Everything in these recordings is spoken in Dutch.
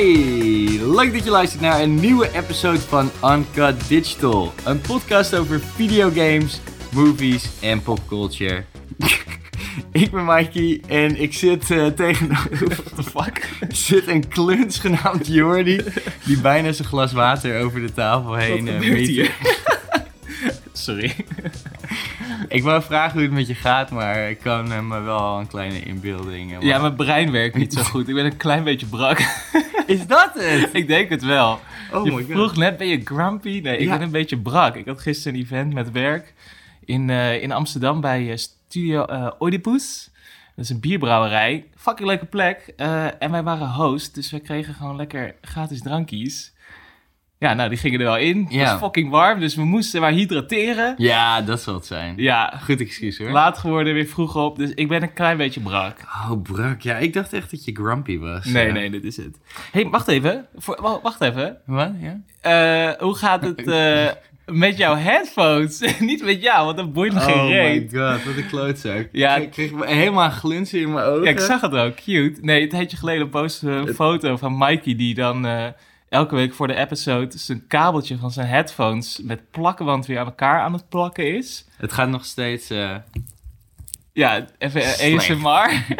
Hey, leuk dat je luistert naar een nieuwe episode van Uncut Digital. Een podcast over videogames, movies en popculture. ik ben Mikey en ik zit uh, tegenover... What the fuck? zit een kluns genaamd Jordi, die bijna zijn glas water over de tafel heen... Wat uh, miet. hier? Sorry. Ik wou vragen hoe het met je gaat, maar ik kan eh, me wel een kleine inbeelding... eh, Ja, mijn brein werkt niet zo goed. Ik ben een klein beetje brak. Is dat het? ik denk het wel. Oh je my god. vroeg net, ben je grumpy? Nee, ik Ja. ben een beetje brak. Ik had gisteren een event met werk in, eh, in Amsterdam bij eh, Studio eh Oedipus. Dat is een bierbrouwerij. Fucking leuke plek. En wij waren host, dus wij kregen gewoon lekker gratis drankjes. Ja, nou, die gingen er wel in. Het Ja. was fucking warm, dus we moesten maar hydrateren. Ja, dat zal het zijn. Ja, Goed excuus hoor. laat geworden, weer vroeg op. Dus ik ben een klein beetje brak. Oh, brak. Ja, ik dacht echt dat je grumpy was. Nee, nee, dit is het. hey, wacht even. Voor, wa- wacht even. Wat? Ja? Eh, hoe gaat het eh, met jouw headphones? Niet met jou, want dat boeit me geen Oh my reet. god, wat een klootzak. Ja. Ik kreeg helemaal glinster in mijn ogen. Ja, ik zag het ook. Cute. Nee, een tijdje geleden postte een foto van Mikey die dan eh, elke week voor de episode zijn kabeltje van zijn headphones met plakkenband weer aan elkaar aan het plakken is. Het gaat nog steeds... eh, Ja, even Slecht. ASMR.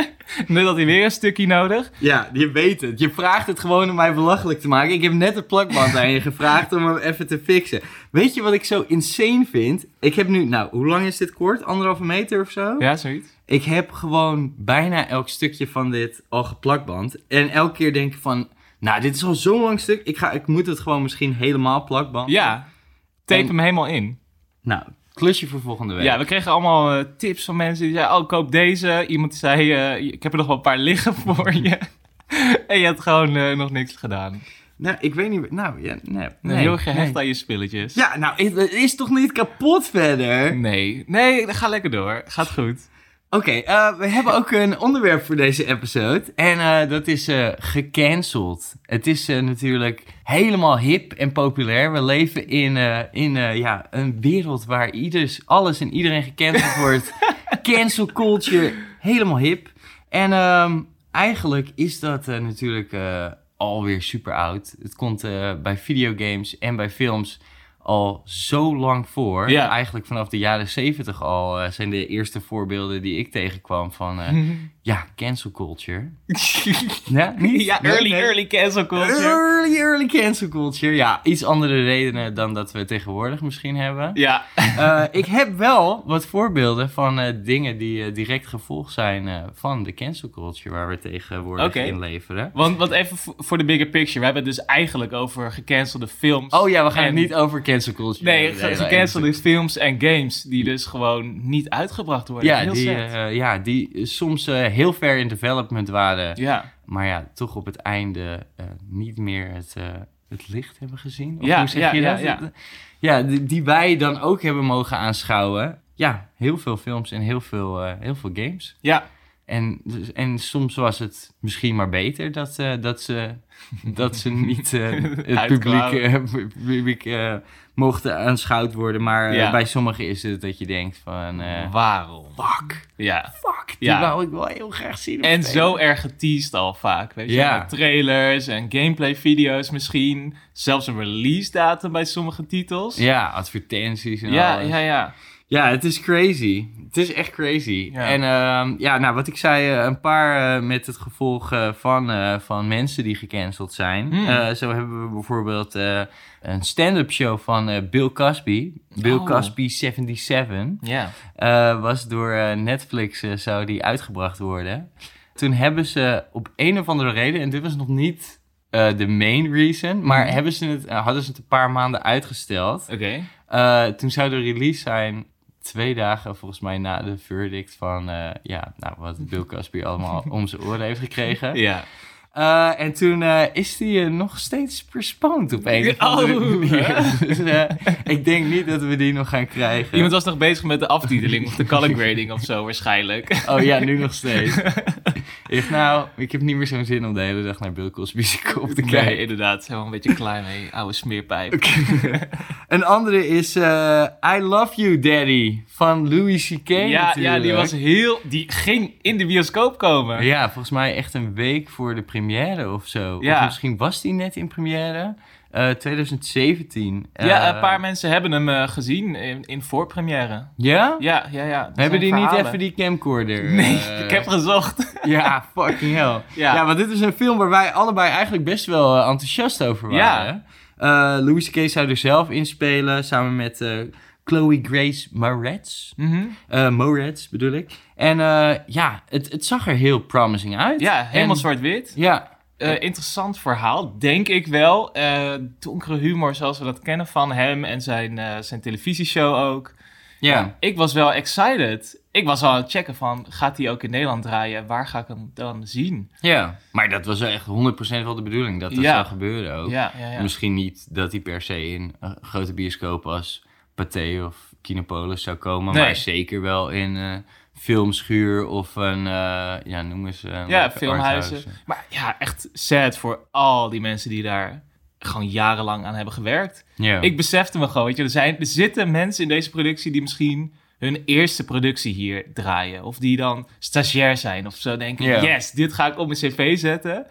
nu had hij weer een stukje nodig. Ja, je weet het. Je vraagt het gewoon om mij belachelijk te maken. Ik heb net een plakband aan je gevraagd om hem even te fixen. Weet je wat ik zo insane vind? Ik heb nu... Nou, hoe lang is dit kort? Anderhalve meter of zo? Ja, zoiets. Ik heb gewoon bijna elk stukje van dit al geplakband. En elke keer denk ik van... Nou, dit is al zo'n lang stuk. Ik, ga, ik moet het gewoon misschien helemaal plakband. Ja, tape En- hem helemaal in. Nou, klusje voor volgende week. Ja, we kregen allemaal eh, tips van mensen die zeiden, oh, koop deze. Iemand zei, eh, ik heb er nog wel een paar liggen voor je. en je hebt gewoon eh, nog niks gedaan. Nou, ik weet niet... Nou, ja, nee. nee Heel gehecht nee. aan je spilletjes. Ja, nou, het is toch niet kapot verder? Nee, nee, ga lekker door. Gaat goed. Oké, eh, we hebben ook een onderwerp voor deze episode. En eh, dat is eh gecanceld. Het is natuurlijk helemaal hip en populair. We leven in, in ja, een wereld waar ieders, alles en iedereen gecanceld wordt. Cancel culture, helemaal hip. En ehm, eigenlijk is dat natuurlijk alweer super oud. Het komt bij videogames en bij films al zo lang voor. Ja. Eigenlijk vanaf de jaren zeventig al eh, zijn de eerste voorbeelden die ik tegenkwam van eh, ja, cancel culture. Ja, niet? ja, early, nee. early cancel culture. Early, early cancel culture. Ja, iets andere redenen dan dat we tegenwoordig misschien hebben. Ja, Eh, ik heb wel wat voorbeelden van eh, dingen die eh, direct gevolg zijn van de cancel culture waar we tegenwoordig Oké. in leveren. want, want even voor de bigger picture. We hebben het dus eigenlijk over gecancelde films. Oh ja, we gaan En- het niet over cancel culture Nee, gecancelde films en games die dus gewoon niet uitgebracht worden. Ja, Heel die, ja, die soms heel ver in development waren. ja. Maar ja, toch op het einde eh, niet meer het, eh, het licht hebben gezien. Of Ja, hoe zeg ja, je ja, dat? ja. Ja, die, die wij dan ook hebben mogen aanschouwen. Ja, heel veel films en heel veel, eh, heel veel games. ja, En, en soms was het misschien maar beter dat, eh, dat, ze, dat ze niet eh, het publiek, eh, publiek eh, mochten aanschouwd worden. Maar eh, Ja. bij sommigen is het dat je denkt van... eh, waarom? fuck, Ja. fuck, die Ja. wou ik wel heel graag zien. En zo erg geteased al vaak, weet je. Ja. Trailers en gameplay video's misschien. Zelfs een release datum bij sommige titels. Ja, advertenties en ja, alles. ja, ja. Ja, het is crazy. Het is echt crazy. Ja. En ehm, ja, nou, wat ik zei, eh, een paar eh, met het gevolg eh, van, van mensen die gecanceld zijn. Hmm. Zo hebben we bijvoorbeeld een stand-up show van Bill Cosby. Bill Oh. Cosby 77. Ja. was door Netflix, zou die uitgebracht worden. Toen hebben ze op een of andere reden, en dit was nog niet de main reason, maar Mhm. hebben ze het, hadden ze het een paar maanden uitgesteld. Oké. Toen zou de release zijn twee dagen volgens mij na de verdict van eh, ja, nou, wat Bill Cosby allemaal om zijn oren heeft gekregen. Ja. Eh, en toen eh, is die nog steeds postponed op een of andere Oh. manier. Dus ik denk niet dat we die nog gaan krijgen. Iemand was nog bezig met de aftiteling of de color grading of zo waarschijnlijk. Oh ja, nu nog steeds. Echt, nou, ik heb niet meer zo'n zin om de hele dag naar Bill Cosby's kop te Nee, kijken. inderdaad. Zijn wel een beetje klaar mee. Oude smeerpijp. Een andere is eh, I Love You Daddy van Louis C.K. Ja, ja, die was heel... Die ging in de bioscoop komen. Ja, volgens mij echt een week voor de première of zo. Ja. Of misschien was die net in première. Eh 2017. Ja, Eh, een paar mensen hebben hem eh, gezien in, in voorpremière. Ja? Ja, ja, ja. Hebben die niet even die camcorder? Nee, eh, ik heb gezocht. Ja, fucking hell. Ja. Ja. want dit is een film waar wij allebei eigenlijk best wel eh, enthousiast over waren. Ja. Louis C.K. zou er zelf in spelen, samen met eh, Chloe Grace Moretz. Mhm. Eh Moretz bedoel ik. En eh, ja, het, het zag er heel promising uit. Ja, helemaal zwart-wit. Ja, Eh, interessant verhaal, denk ik wel. Eh donkere humor zoals we dat kennen van hem en zijn, eh, zijn televisieshow ook. ja. Ik was wel excited. Ik was al aan het checken van, gaat hij ook in Nederland draaien? Waar ga ik hem dan zien? Ja, maar dat was echt 100% wel de bedoeling dat dat Ja. zou gebeuren ook. Ja, ja, ja. Misschien niet dat hij per se in een grote bioscoop als Pathé of Kinopolis zou komen, Nee. maar zeker wel in filmschuur of een, eh, ja, noem eens. eh, Ja, filmhuizen. Maar ja, echt sad voor al die mensen die daar gewoon jarenlang aan hebben gewerkt. Ik besefte me gewoon, weet je, er, zijn, er zitten mensen in deze productie die misschien hun eerste productie hier draaien. Of die dan stagiair zijn of zo denken, yes, dit ga ik op mijn cv zetten.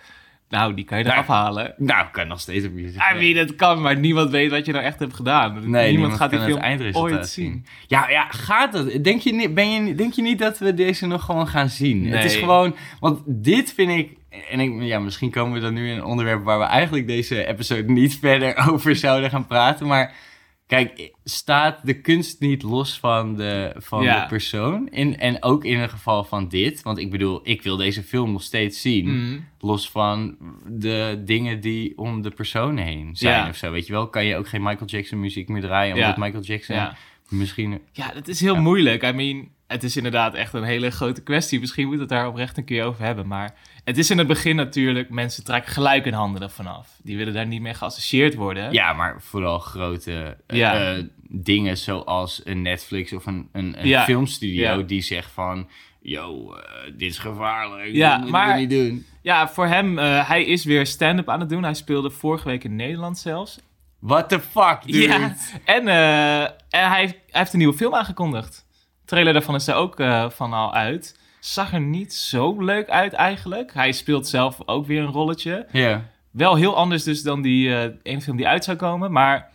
Nou, die kan je Nou, eraf halen. Nou, kan nog steeds op je I mean, het kan, maar niemand weet wat je nou echt hebt gedaan. Nee, niemand gaat die film het eindresultaat ooit zien. Ja, ja, gaat het? Denk je, niet- ben je, denk je niet dat we deze nog gewoon gaan zien? Het is Nee. gewoon, want dit vind ik, en ik, ja, misschien komen we dan nu in een onderwerp waar we eigenlijk deze episode niet verder over zouden gaan praten, maar kijk, staat de kunst niet los van de, van Ja. de persoon? In, en ook in het geval van dit, want ik bedoel, ik wil deze film nog steeds zien, Mhm. los van de dingen die om de persoon heen zijn Ja. of zo, weet je wel? Kan je ook geen Michael Jackson muziek meer draaien, Ja. omdat Michael Jackson Ja. misschien... Ja, dat is heel Ja. moeilijk. I mean, het is inderdaad echt een hele grote kwestie. Misschien moet het daar oprecht een keer over hebben. Maar het is in het begin natuurlijk, mensen trekken gelijk hun handen ervan af. Die willen daar niet mee geassocieerd worden. Ja, maar vooral grote eh, Ja. eh, dingen zoals een Netflix of een, een, een Ja. filmstudio Ja. die zegt van... Yo, eh, dit is gevaarlijk, Ja, dat moeten maar- niet doen. Ja, voor hem, eh, hij is weer stand-up aan het doen. Hij speelde vorige week in Nederland zelfs. What the fuck, dude? Ja, en, eh, en hij, hij heeft een nieuwe film aangekondigd. Trailer daarvan is er ook eh, van al uit. Zag er niet zo leuk uit eigenlijk. Hij speelt zelf ook weer een rolletje. Ja. Wel heel anders dus dan die eh, ene film die uit zou komen. Maar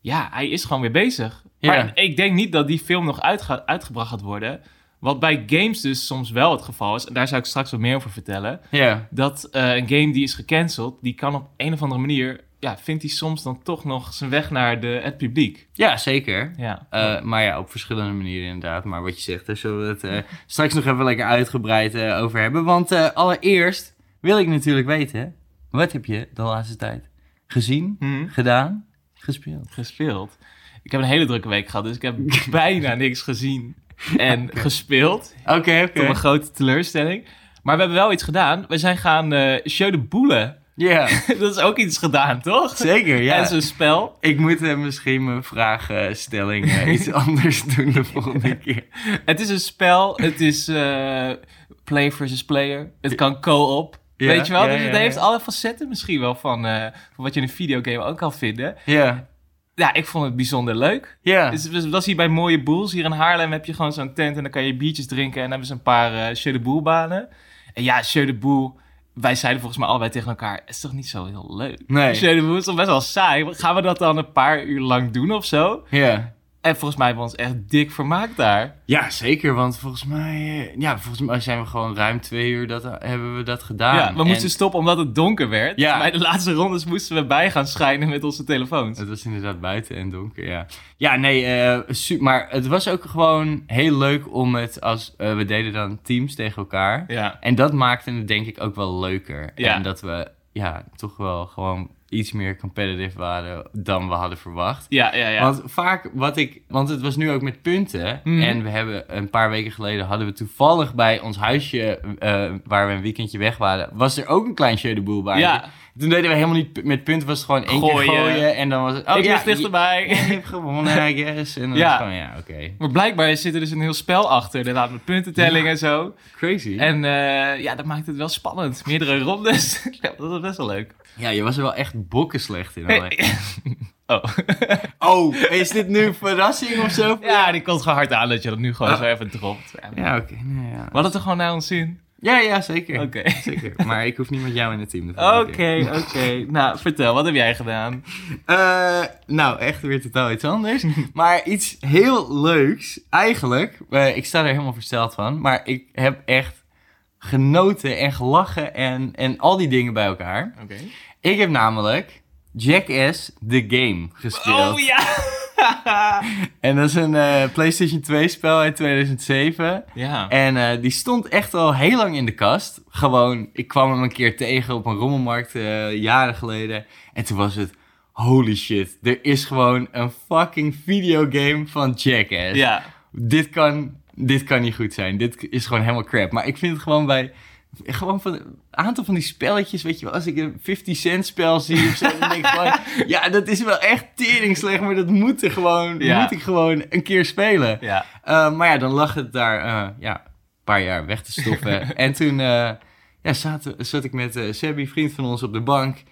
ja, hij is gewoon weer bezig. Maar ik denk niet dat die film nog uitga- uitgebracht gaat worden. Wat bij games dus soms wel het geval is. En daar zou ik straks wat meer over vertellen. Ja. Dat eh, een game die is gecanceld, die kan op een of andere manier... Ja, vindt hij soms dan toch nog zijn weg naar de, het publiek. ja, zeker. Ja. Eh, maar ja, op verschillende manieren inderdaad. Maar wat je zegt, daar zullen we het eh, straks nog even lekker uitgebreid eh, over hebben. Want allereerst wil ik natuurlijk weten... Wat heb je de laatste tijd gezien, Hm, gedaan, gespeeld? gespeeld. Ik heb een hele drukke week gehad, dus ik heb bijna niks gezien en gespeeld. Oké, oké. Tot mijn grote teleurstelling. Maar we hebben wel iets gedaan. We zijn gaan show de boelen. Ja, dat is ook iets gedaan, toch? zeker, ja. En zo'n spel. Ik moet eh, misschien mijn vraagstelling eh, iets anders doen de volgende keer. Het is een spel. Het is eh, player versus player. Het kan co-op. Ja, Weet je wel? ja, dus het ja, heeft alle facetten misschien wel van, van wat je in een videogame ook kan vinden. Ja, Ja, ik vond het bijzonder leuk. ja. Dus het was hier bij Mooie Boels. Hier in Haarlem heb je gewoon zo'n tent en dan kan je biertjes drinken. En dan hebben ze een paar uh, Show de Boel banen. En ja, Show de Boel, wij zeiden volgens mij allebei tegen elkaar, is toch niet zo heel leuk? Nee. Boel is toch best wel saai. Gaan we dat dan een paar uur lang doen of zo? Ja. En volgens mij hebben we ons echt dik vermaakt daar. ja, zeker, want volgens mij, eh, ja, volgens mij zijn we gewoon ruim twee uur dat, hebben we dat gedaan. ja, we moesten En stoppen omdat het donker werd. Ja. Bij de laatste rondes moesten we bij gaan schijnen met onze telefoons. Het was inderdaad buiten en donker, ja. Ja, nee, eh, su- maar het was ook gewoon heel leuk om het als, eh, we deden dan teams tegen elkaar. Ja. En dat maakte het denk ik ook wel leuker. Ja. En dat we, ja, toch wel gewoon iets meer competitive waren dan we hadden verwacht. Ja, ja, ja. Want vaak wat ik, want het was nu ook met punten. Mhm. En we hebben een paar weken geleden hadden we toevallig bij ons huisje, eh, waar we een weekendje weg waren, was er ook een klein jeu de boel bij. Ja. Toen deden we helemaal niet met punten, was het gewoon één keer Gooien. gooien en dan was het. Oh ik ja, dichterbij. je, je hebt gewonnen, I guess. En dan Ja. was gewoon, ja, oké. Maar blijkbaar zit er dus een heel spel achter, inderdaad, met puntentelling en zo. Crazy. En eh, ja, dat maakt het wel spannend. Meerdere rondes. ja, dat is best wel leuk. ja, je was er wel echt bokken slecht in. hoor. oh. Oh, is dit nu een verrassing of zo? ja, die komt gewoon hard aan dat je dat nu gewoon Ah. zo even dropt. Ja, Ja, oké. nee, ja. We hadden het er gewoon naar ons zin. Ja, ja, zeker. Oké. Zeker. Maar ik hoef niet met jou in het team. natuurlijk. Oké, oké. Nou, vertel, wat heb jij gedaan? Eh, nou, echt weer totaal iets anders. maar iets heel leuks, eigenlijk. Eh, ik sta er helemaal versteld van. Maar ik heb echt genoten en gelachen en, en al die dingen bij elkaar. Oké. Ik heb namelijk Jackass The Game gespeeld. Oh ja! En dat is een eh, PlayStation 2 spel uit 2007. ja. En eh, die stond echt al heel lang in de kast. Gewoon, ik kwam hem een keer tegen op een rommelmarkt eh, jaren geleden. En toen was het, holy shit, er is gewoon een fucking videogame van Jackass. Ja. Dit kan, dit kan niet goed zijn. Dit is gewoon helemaal crap. Maar ik vind het gewoon bij, gewoon van een aantal van die spelletjes, weet je wel, als ik een 50 cent spel zie of zo, dan denk ik gewoon, ja, dat is wel echt tering slecht, maar dat moet, er gewoon, Ja. moet ik gewoon een keer spelen. Ja. Uh, maar ja, dan lag het daar uh, ja, een paar jaar weg te stoffen. en toen uh, ja, zaten, zat ik met uh, Sebby, vriend van ons, op de bank.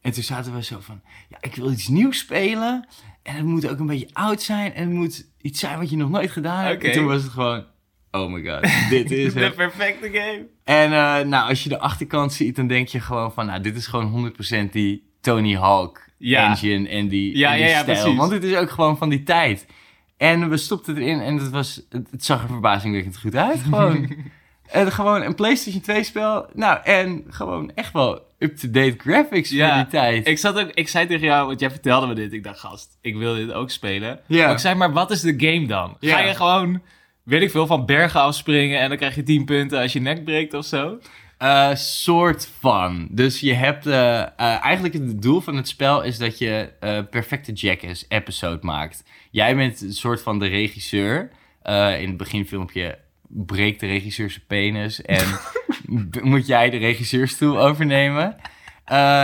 En toen zaten we zo van, ja, ik wil iets nieuws spelen. En het moet ook een beetje oud zijn. En het moet iets zijn wat je nog nooit gedaan hebt. En toen was het gewoon, oh my god, dit is De het. perfecte game. En uh, nou, als je de achterkant ziet, dan denk je gewoon van, nou, dit is gewoon 100% die Tony Hawk Ja. engine en die, Ja, en die ja, ja, stijl. precies. Want het is ook gewoon van die tijd. En we stopten erin en het, was, het, het zag er verbazingwekkend goed uit. Gewoon, en gewoon een PlayStation 2 spel. Nou, en gewoon echt wel up-to-date graphics Ja, voor die tijd. Ik, zat ook, ik zei tegen jou, want jij vertelde me dit. Ik dacht, gast, ik wil dit ook spelen. Ja. Maar ik zei, maar wat is de game dan? Ja. Ga je gewoon, weet ik veel, van bergen afspringen en dan krijg je 10 punten als je nek breekt of zo? Eh, soort van. Dus je hebt... eh, eh, eigenlijk het doel van het spel is dat je perfecte Jackass-episode maakt. Jij bent een soort van de regisseur. In het beginfilmpje breekt de regisseur zijn penis en moet jij de regisseurstoel overnemen.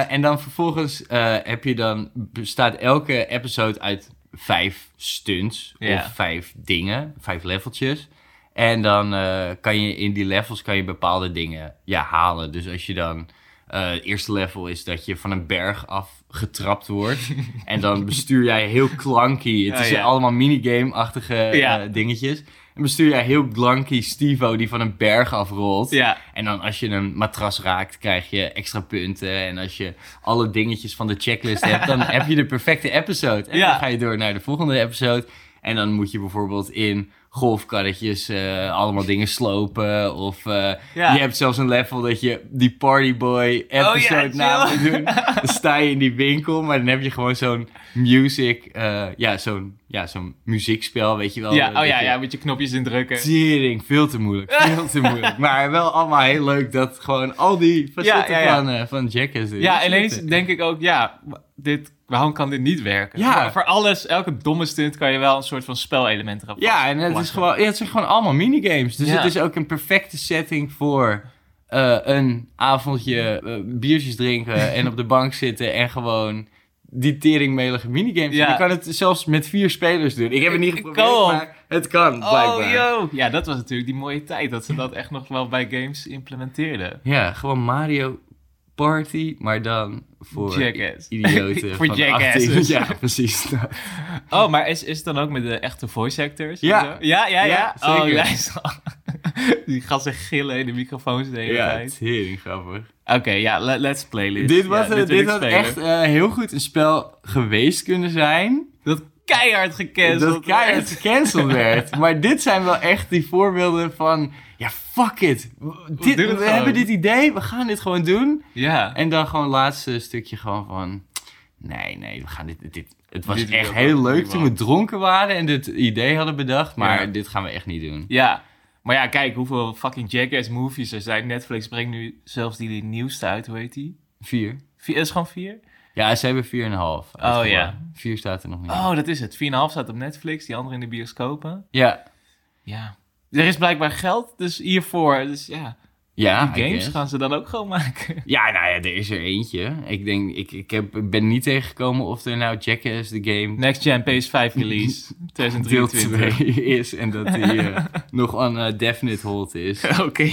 En dan vervolgens heb je dan, bestaat elke episode uit vijf stunts Ja. of vijf dingen, vijf leveltjes. En dan eh, kan je in die levels kan je bepaalde dingen ja, halen. Dus als je dan... eh, het eerste level is dat je van een berg af getrapt wordt. en dan bestuur jij heel clunky. Het Ja, is ja. allemaal minigame-achtige Ja. eh, dingetjes. En bestuur jij heel clunky Stevo die van een berg afrolt. Ja. En dan als je een matras raakt, krijg je extra punten. En als je alle dingetjes van de checklist hebt, dan heb je de perfecte episode. En Ja. dan ga je door naar de volgende episode. En dan moet je bijvoorbeeld in golfkarretjes eh, allemaal dingen slopen. Of eh, Ja. je hebt zelfs een level dat je die partyboy episode Oh ja, na moet doen. Dan sta je in die winkel, maar dan heb je gewoon zo'n music, eh, ja, zo'n ja, zo'n muziekspel, weet je wel. Ja, oh ja, je- ja, met je knopjes indrukken. Tering, veel te moeilijk. Veel te moeilijk. Maar wel allemaal heel leuk dat gewoon al die facetten Ja, ja, ja. Van, eh, van Jackass doen. Ja, ineens denk ik ook, ja, dit, waarom kan dit niet werken? Ja. Maar voor alles, elke domme stunt kan je wel een soort van spelelement erop Ja, en het, is gewoon, ja, het zijn gewoon allemaal minigames. Dus het is ook een perfecte setting voor eh, een avondje eh, biertjes drinken en op de bank zitten en gewoon die teringmelige minigames. Ja. Je kan het zelfs met vier spelers doen. Ik heb het niet geprobeerd, kom. maar het kan, blijkbaar. Oh, yo. Ja, dat was natuurlijk die mooie tijd dat ze dat echt nog wel bij games implementeerden. Ja, gewoon Mario Party, maar dan voor Jackass. idioten Voor jackasses. 18. Ja, precies. Oh, maar is, is het dan ook met de echte voice actors? Ja. Ja, ja, ja. Ja, Oh, ja, Die gasten gillen in de microfoons de hele Ja, tijd. het is heel grappig. Oké, ja, let- let's playlist. Dit, was, ja, dit had echt eh, heel goed een spel geweest kunnen zijn. Dat keihard gecanceld. dat keihard gecanceld werd. Maar dit zijn wel echt die voorbeelden van... Ja, fuck it. Dit, we gewoon. hebben dit idee, we gaan dit gewoon doen. Ja. En dan gewoon het laatste stukje gewoon van... Nee, nee, we gaan dit... dit het was Dit echt heel leuk toen we dronken waren en dit idee hadden bedacht. Maar Ja. dit gaan we echt niet doen. Ja. Maar ja, kijk hoeveel fucking Jackass movies er zijn. Netflix brengt nu zelfs die nieuwste uit, hoe heet die? Vier. Vier, is gewoon vier? Ja, ze hebben 4,5. uitgebracht. ja. 4 staat er nog niet. Oh, dat is het. 4,5 staat op Netflix, die andere in de bioscopen. Ja. Ja. Er is blijkbaar geld dus hiervoor. Dus ja, Ja, die games gaan ze dan ook gewoon maken. Ja, nou ja, er is er eentje. Ik denk, ik, ik heb, ik ben niet tegengekomen of er nou Jackass the Game Next Gen PS5 release deel 2023. 2 is en dat die eh, nog on a definite hold is. Oké.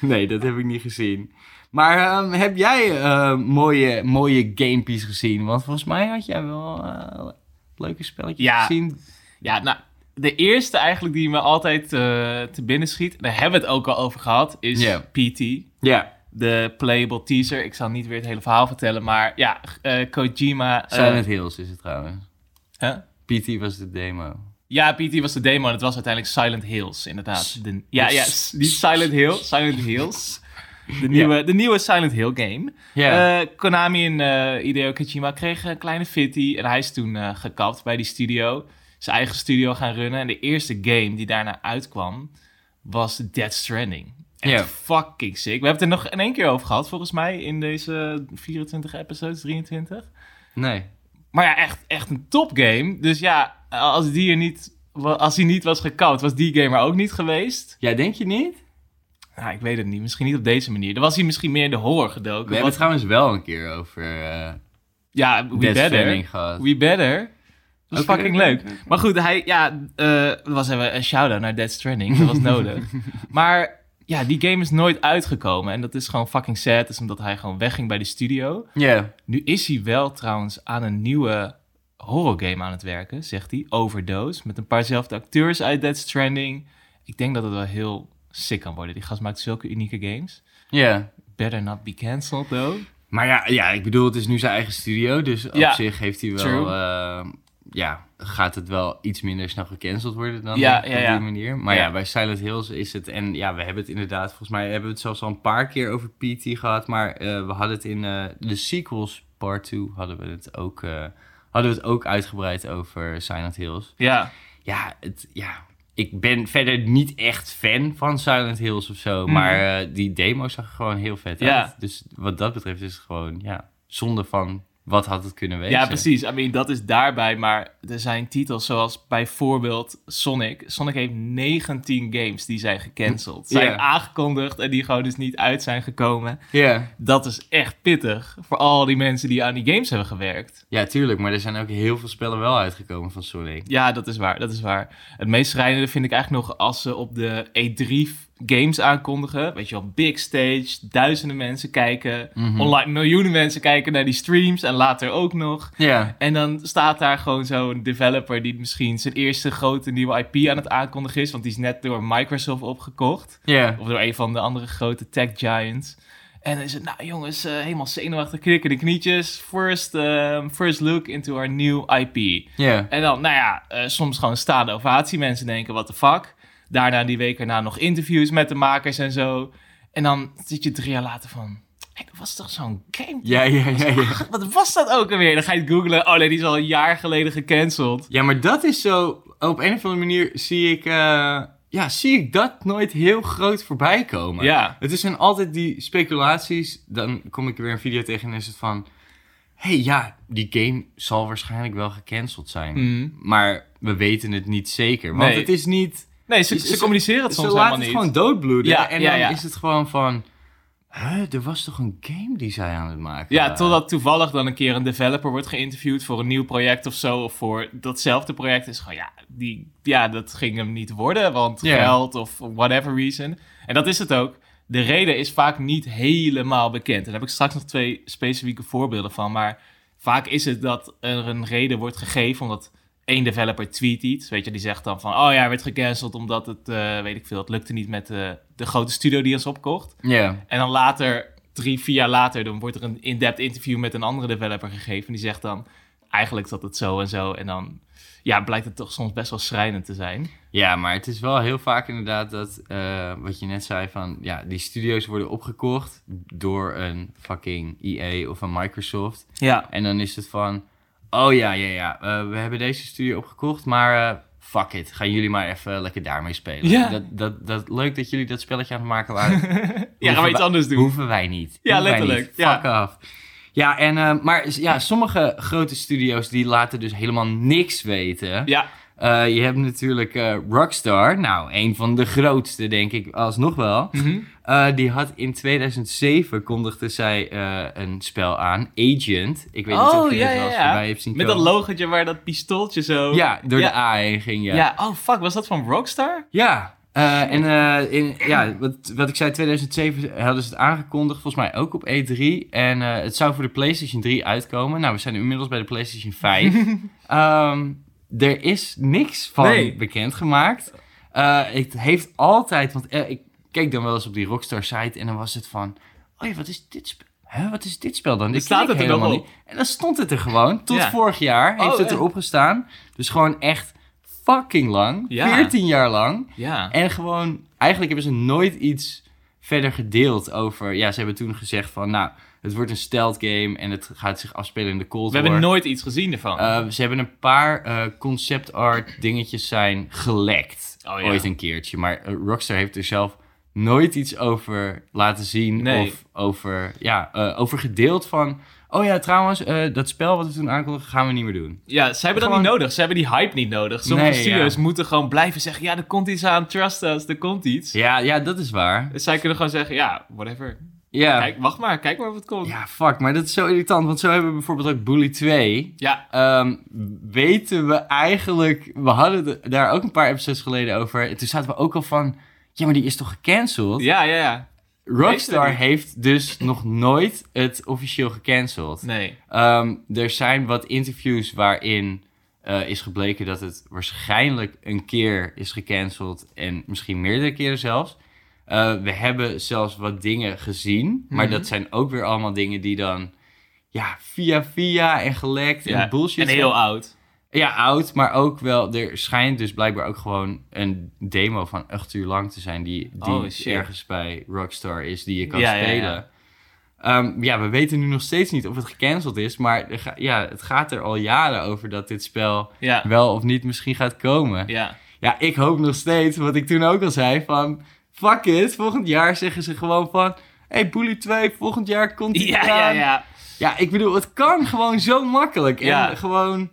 Nee, dat heb ik niet gezien. Maar ehm, heb jij eh, mooie, mooie gamepies gezien? Want volgens mij had jij wel eh, leuke spelletjes Ja. gezien. Ja, nou, de eerste eigenlijk die me altijd eh, te binnen schiet, daar hebben we het ook al over gehad, is Ja. PT. Ja, De playable teaser. Ik zal niet weer het hele verhaal vertellen, maar ja, eh, Kojima... eh, Silent Hills is het trouwens. huh? PT was de demo. Ja, PT was de demo en het was uiteindelijk Silent Hills, inderdaad. De, ja, ja, S- niet Silent Hill, Silent Hills. De nieuwe, de nieuwe Silent Hill game. Ja, Konami en eh Hideo Kojima kregen een kleine fitty en hij is toen eh, gekapt bij die studio. Zijn eigen studio gaan runnen. En de eerste game die daarna uitkwam was Dead Stranding. Echt fucking sick. We hebben het er nog in één keer over gehad, volgens mij, in deze 24 episodes, 23. nee. Maar ja, echt, echt een topgame. Dus ja, als die er niet, als hij niet was gekapt, was die game er ook niet geweest. Ja, denk je niet? Nou, ik weet het niet. Misschien niet op deze manier. Dan was hij misschien meer in de horror gedoken. We hebben het trouwens wel een keer over eh ja, we Death better. We better. Dat is Oké, fucking leuk. Maar goed, hij, ja, eh dat was even een shout-out naar Dead Stranding. Dat was nodig. maar ja, die game is nooit uitgekomen. En dat is gewoon fucking sad. is omdat hij gewoon wegging bij de studio. Ja, Nu is hij wel trouwens aan een nieuwe horrorgame aan het werken, zegt hij. Overdose. Met een paar zelfde acteurs uit Dead Stranding. Ik denk dat het wel heel sick kan worden. Die gast maakt zulke unieke games. ja. Better not be cancelled, though. Maar ja, ja, ik bedoel, het is nu zijn eigen studio, dus op Ja, zich heeft hij wel, true. Ja, gaat het wel iets minder snel gecanceld worden dan Ja, ja, op ja. die manier. Maar ja. Ja. bij Silent Hills is het, en ja, we hebben het inderdaad, volgens mij hebben we het zelfs al een paar keer over PT gehad, maar eh, we hadden het in eh, de sequels part 2 hadden we het ook, eh, hadden we het ook uitgebreid over Silent Hills. Ja, Ja, het, ja, ik ben verder niet echt fan van Silent Hills of zo. Mhm. Maar die demo zag gewoon heel vet Ja. uit. Dus wat dat betreft is het gewoon, ja, zonde van wat had het kunnen wezen. ja, precies. I mean, dat is daarbij. Maar er zijn titels zoals bijvoorbeeld Sonic. Sonic heeft 19 games die zijn gecanceld. Zijn aangekondigd en die gewoon dus niet uit zijn gekomen. Ja. Dat is echt pittig voor al die mensen die aan die games hebben gewerkt. ja, tuurlijk. Maar er zijn ook heel veel spellen wel uitgekomen van Sonic. Ja, dat is waar. Dat is waar. Het meest schrijnende vind ik eigenlijk nog als ze op de E3 games aankondigen. Weet je wel, big stage, duizenden mensen kijken. Mhm. Online miljoenen mensen kijken naar die streams en later ook nog. Ja. En dan staat daar gewoon zo'n developer die misschien zijn eerste grote nieuwe IP aan het aankondigen is. Want die is net door Microsoft opgekocht. Ja. Of door een van de andere grote tech giants. En dan is het, nou jongens, eh, helemaal zenuwachtig, knikken de knietjes. First, ehm, first look into our new IP. Ja. En dan, nou ja, eh, soms gewoon staande ovatie. Mensen denken, what the fuck. Daarna die week erna nog interviews met de makers en zo. En dan zit je drie jaar later van... Hey, dat was toch zo'n game? Ja, ja, ja, ja. Ach, Wat was dat ook alweer? Dan ga je het googlen. Oh nee, die is al een jaar geleden gecanceld. Ja, maar dat is zo... Op een of andere manier zie ik... eh, ja, zie ik dat nooit heel groot voorbij komen. Ja. Het zijn altijd die speculaties. Dan kom ik er weer een video tegen en is het van... hey, ja, die game zal waarschijnlijk wel gecanceld zijn. Mhm. Maar we weten het niet zeker. Want Nee. het is niet... Nee, ze, Ze- ze communiceren het Ze soms laten helemaal het niet. gewoon doodbloeden. Ja, en ja, dan is het gewoon van... Huh, er was toch een game die zij aan het maken Ja, totdat toevallig dan een keer een developer wordt geïnterviewd voor een nieuw project of zo. Of voor datzelfde project is gewoon, ja, die, ja dat ging hem niet worden. Want geld of whatever reason. En dat is het ook. De reden is vaak niet helemaal bekend. En daar heb ik straks nog twee specifieke voorbeelden van. Maar vaak is het dat er een reden wordt gegeven omdat één developer tweet iets. Weet je, die zegt dan van, oh ja, hij werd gecanceld omdat het, eh, weet ik veel, het lukte niet met eh, de grote studio die ons opkocht. Ja, En dan later, drie, vier jaar later, dan wordt er een in-depth interview met een andere developer gegeven. Die zegt dan, eigenlijk zat het zo en zo. En dan ja, blijkt het toch soms best wel schrijnend te zijn. Ja, maar het is wel heel vaak inderdaad dat, eh, wat je net zei van, ja, die studio's worden opgekocht door een fucking EA of een Microsoft. Ja. En dan is het van, oh ja, ja, ja, eh, we hebben deze studio opgekocht, maar eh, fuck it, gaan jullie maar even lekker daarmee spelen. Ja. Dat, dat, dat, leuk dat jullie dat spelletje aan het maken waren. Ja, gaan we iets anders doen. Hoeven wij niet. Ja, Hoeven letterlijk, niet. ja. Fuck af. Ja, en, eh, maar ja, sommige grote studio's die laten dus helemaal niks weten. Ja, Eh, je hebt natuurlijk eh, Rockstar, nou, een van de grootste, denk ik, alsnog wel. Mhm. Eh, die had in 2007 kondigde zij een spel aan, Agent. Ik weet niet Oh, of je ja, het wel ja, eens ja. voorbij hebt zien met dat logotje waar dat pistooltje zo... Ja, door Ja. de A heen ging, ja. Ja. oh fuck, was dat van Rockstar? Ja, en in, ja, wat, wat ik zei, 2007 hadden ze het aangekondigd, volgens mij ook op E3. En het zou voor de PlayStation 3 uitkomen. Nou, we zijn nu inmiddels bij de PlayStation 5. Ehm, er is niks van Nee. bekendgemaakt. Eh, het heeft altijd, want eh, ik keek dan wel eens op die Rockstar site en dan was het van, oh wat is dit spel? Huh, wat is dit spel dan? Dit staat het er helemaal niet. En dan stond het er gewoon. Tot Ja. vorig jaar heeft Oh, het erop gestaan. Dus gewoon echt fucking lang. Ja. 14 jaar lang. Ja. En gewoon, eigenlijk hebben ze nooit iets verder gedeeld over... Ja, ze hebben toen gezegd van, nou, het wordt een stealth game en het gaat zich afspelen in de Cold We War. hebben nooit iets gezien ervan. Eh, ze hebben een paar eh, concept art dingetjes zijn gelekt. Oh, ja. Ooit een keertje. Maar eh, Rockstar heeft er zelf nooit iets over laten zien. Nee. Of over, ja, over gedeeld van... Oh ja, trouwens, dat spel wat we toen aankondigden gaan we niet meer doen. ja, ze hebben dat niet nodig. Ze hebben die hype niet nodig. Sommige Nee, studios ja. moeten gewoon blijven zeggen... Ja, er komt iets aan. Trust us, er komt iets. Ja, ja, dat is waar. Dus zij kunnen gewoon zeggen... Ja, whatever. Ja. Kijk, wacht maar. Kijk maar of het komt. Ja, fuck, maar dat is zo irritant. Want zo hebben we bijvoorbeeld ook Bully 2. Ja. Ehm, weten we eigenlijk... We hadden daar ook een paar episodes geleden over. En toen zaten we ook al van... Ja, maar die is toch gecanceld? Ja, ja, ja. Rockstar heeft dus nog nooit het officieel gecanceld. Nee. Ehm, er zijn wat interviews waarin eh, is gebleken dat het waarschijnlijk een keer is gecanceld en misschien meerdere keren zelfs. Eh, we hebben zelfs wat dingen gezien, maar Mhm. dat zijn ook weer allemaal dingen die dan ja, via via en gelekt Ja. en bullshit En zijn. heel oud. Ja, oud, maar ook wel, er schijnt dus blijkbaar ook gewoon een demo van 8 uur lang te zijn die, die Oh, ergens bij Rockstar is, die je kan Ja, spelen. ja. Ehm, ja, we weten nu nog steeds niet of het gecanceld is, maar ja, het gaat er al jaren over dat dit spel Ja. wel of niet misschien gaat komen. Ja. Ja, ik hoop nog steeds, wat ik toen ook al zei, van fuck it, volgend jaar zeggen ze gewoon van, hey, Bully 2, volgend jaar komt die Ja, ja, eraan. ja. Ja, ik bedoel, het kan gewoon zo makkelijk. Ja. En gewoon,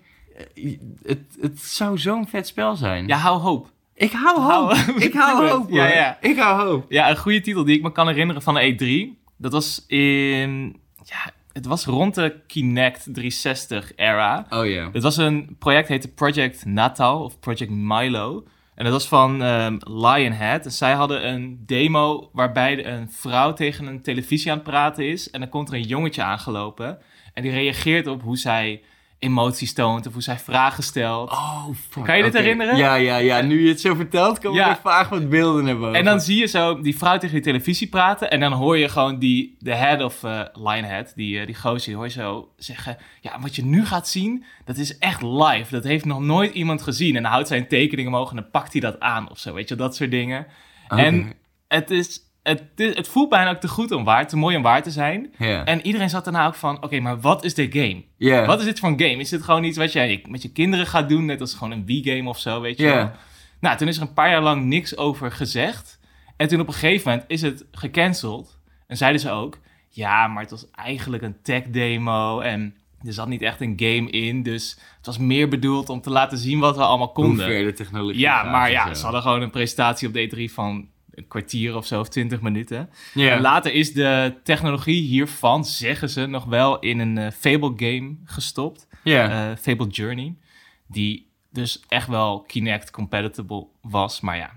eh, het, het zou zo'n vet spel zijn. Ja, hou hoop. Ik hou Hou- hoop. Ik hou hoop. Ja, ja. Ik hou hoop. Ja, een goede titel die ik me kan herinneren van de E3. Dat was in... Ja, het was rond de Kinect 360-era. Oh ja. Het was een project, heette Project Natal of Project Milo. En dat was van ehm, Lionhead. En zij hadden een demo waarbij een vrouw tegen een televisie aan het praten is. En dan komt er een jongetje aangelopen. En die reageert op hoe zij emoties toont of hoe zij vragen stelt. Oh, fuck. Kan je dit herinneren? Ja, ja, ja. Nu je het zo vertelt, komen Ja. er vaag wat beelden naar boven. En dan zie je zo die vrouw tegen die televisie praten. En dan hoor je gewoon die, de head of eh, Lionhead, die, eh, die gozer, hoor je zo zeggen... Ja, wat je nu gaat zien, dat is echt live. Dat heeft nog nooit iemand gezien. En dan houdt zij een tekening omhoog en dan pakt hij dat aan of zo. Weet je, dat soort dingen. En het, is, het, het voelt bijna ook te goed om waar, te mooi om waar te zijn. En iedereen zat daarna ook van, oké, maar wat is dit game? Wat is dit voor een game? Is dit gewoon iets wat jij met je kinderen gaat doen, net als gewoon een Wii-game of zo, weet je wel? Nou, toen is er een paar jaar lang niks over gezegd. En toen op een gegeven moment is het gecanceld. En zeiden ze ook, ja, maar het was eigenlijk een tech-demo en er zat niet echt een game in. Dus het was meer bedoeld om te laten zien wat we allemaal Hoe konden. ver de technologie Ja, maar ja, ze hadden gewoon een presentatie op D3 van een kwartier of zo, of twintig minuten. En later is de technologie hiervan, zeggen ze, nog wel in een eh, Fable game gestopt. Ja. Eh, Fable Journey. Die dus echt wel Kinect compatible was. Maar ja,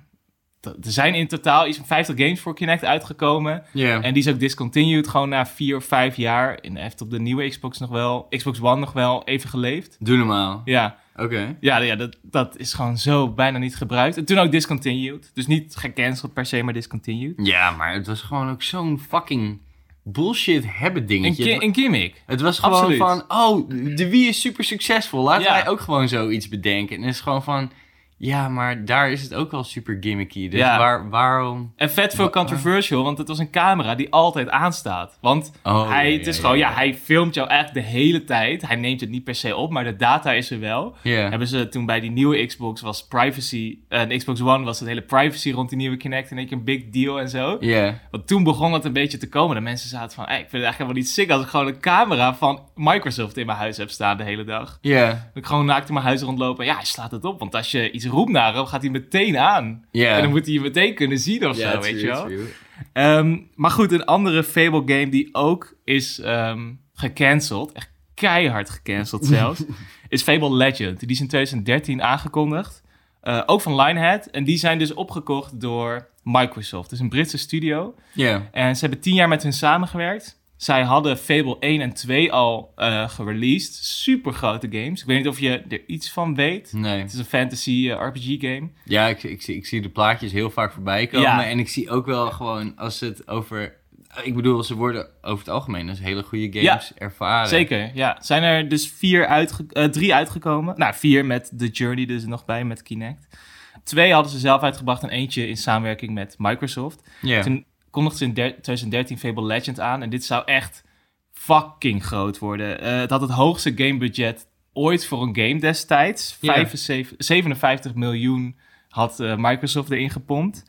er zijn in totaal iets van 50 games voor Kinect uitgekomen. En die is ook discontinued gewoon na vier of vijf jaar. En heeft op de nieuwe Xbox nog wel, Xbox One nog wel even geleefd. Doe normaal. Ja, Oké. ja, ja dat, dat is gewoon zo bijna niet gebruikt. En toen ook discontinued. Dus niet gecanceld per se, maar discontinued. Ja, maar het was gewoon ook zo'n fucking bullshit hebben Een, dingetje. ki- een gimmick. Het was gewoon Absoluut. van, oh, de Wii is super succesvol. Laten Ja. wij ook gewoon zoiets bedenken. En het is gewoon van, Ja, maar daar is het ook wel super gimmicky. Dus Ja. waar, waarom... En vet veel Wa- controversial, want het was een camera die altijd aanstaat. Want Oh, hij, ja, het is ja, gewoon, ja, hij filmt jou echt de hele tijd. Hij neemt het niet per se op, maar de data is er wel. Hebben ze toen bij die nieuwe Xbox was privacy, de Xbox One was het hele privacy rond die nieuwe Kinect in één keer een big deal en zo. Ja. Want toen begon het een beetje te komen. De mensen zaten van, hey, ik vind het eigenlijk helemaal niet sick als ik gewoon een camera van Microsoft in mijn huis heb staan de hele dag. Ja. Dat ik gewoon naakt in mijn huis rondlopen. Ja, hij slaat het op. Want als je iets roept naar hem, gaat hij meteen aan. En dan moet hij je meteen kunnen zien of zo, weet true, je wel. Ehm, maar goed, een andere Fable game die ook is ehm, gecanceld, echt keihard gecanceld zelfs, is Fable Legend. Die is in 2013 aangekondigd. Eh, ook van Lionhead. En die zijn dus opgekocht door Microsoft. Is een Britse studio. Ja. En ze hebben tien jaar met hun samengewerkt. Zij hadden Fable 1 en 2 al eh gereleased. Super grote games. Ik weet niet of je er iets van weet. Nee. Het is een fantasy eh, RPG game. Ja, ik, ik, zie- ik zie de plaatjes heel vaak voorbij komen. Ja. En ik zie ook wel gewoon, als het over... Ik bedoel, ze worden over het algemeen als hele goede Ja. games ervaren. Zeker, ja. Zijn er dus vier uitge eh, drie uitgekomen. Nou, vier met The Journey dus nog bij, met Kinect. Twee hadden ze zelf uitgebracht en eentje in samenwerking met Microsoft. Ja. Toen kondigden ze in der- 2013 Fable Legend aan. En dit zou echt fucking groot worden. Eh, het had het hoogste gamebudget ooit voor een game destijds. Ja. 75 57 miljoen had eh, Microsoft erin gepompt.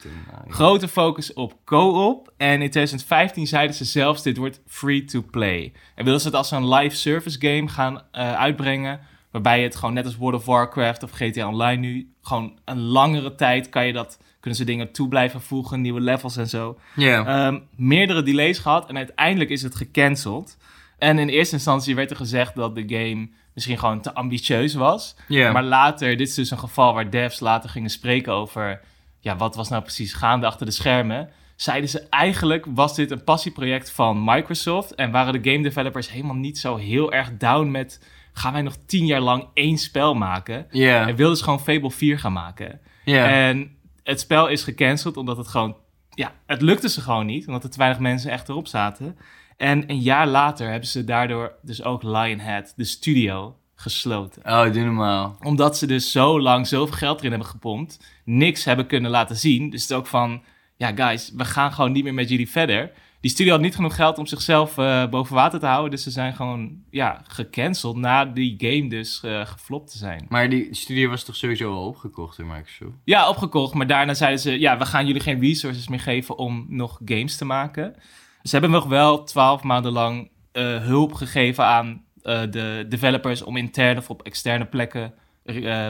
Grote focus op co-op. En in 2015 zeiden ze zelfs, dit wordt free-to-play. En wilden ze het als een live service game gaan eh, uitbrengen... waarbij het gewoon net als World of Warcraft of GTA Online nu... gewoon een langere tijd kan je dat... kunnen ze dingen toe blijven voegen, nieuwe levels en zo. Ja. Ehm, meerdere delays gehad en uiteindelijk is het gecanceld. En in eerste instantie werd er gezegd dat de game misschien gewoon te ambitieus was. Maar later, dit is dus een geval waar devs later gingen spreken over... ja, wat was nou precies gaande achter de schermen... zeiden ze eigenlijk was dit een passieproject van Microsoft... en waren de game developers helemaal niet zo heel erg down met... gaan wij nog tien jaar lang één spel maken? ja. En wilden ze gewoon Fable 4 gaan maken. ja. En het spel is gecanceld omdat het gewoon... Ja, het lukte ze gewoon niet, omdat er te weinig mensen echt erop zaten. En een jaar later hebben ze daardoor dus ook Lionhead, de studio, gesloten Oh, doe normaal. omdat ze dus zo lang zoveel geld erin hebben gepompt, niks hebben kunnen laten zien. Dus het is ook van, ja guys, we gaan gewoon niet meer met jullie verder. Die studio had niet genoeg geld om zichzelf eh, boven water te houden. Dus ze zijn gewoon, ja, gecanceld na die game dus eh geflopt te zijn. Maar die studio was toch sowieso al opgekocht door Microsoft? Ja, opgekocht. Maar daarna zeiden ze, ja, we gaan jullie geen resources meer geven om nog games te maken. Ze hebben nog wel twaalf maanden lang eh, hulp gegeven aan de developers om intern of op externe plekken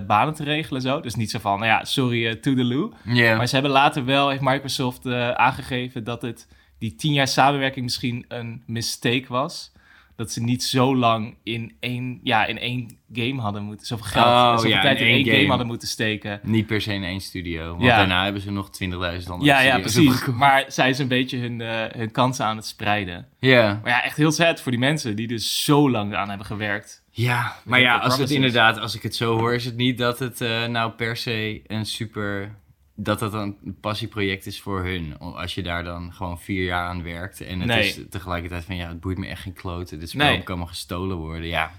banen te regelen. Zo. Dus niet zo van, nou ja, sorry, uh, toedeloe. Ja. Maar ze hebben later wel, heeft Microsoft aangegeven dat het die tien jaar samenwerking misschien een mistake was. Dat ze niet zo lang in één, ja, in één game hadden moeten, zoveel geld, Oh, zoveel ja, tijd in één game. game. hadden moeten steken. Niet per se in één studio. Want Ja. daarna hebben ze nog 20.000 andere Ja, ja, precies. Maar zij is een beetje hun, eh, hun kansen aan het spreiden. Ja. Maar ja, echt heel sad voor die mensen die dus zo lang aan hebben gewerkt. Ja, maar ja, als het inderdaad, als ik het zo hoor, is het niet dat het eh, nou per se een super, dat dat een passieproject is voor hun. Als je daar dan gewoon vier jaar aan werkt en het Nee. is tegelijkertijd van, ja, het boeit me echt geen kloten, dit spel Nee. kan allemaal gestolen worden. Ja.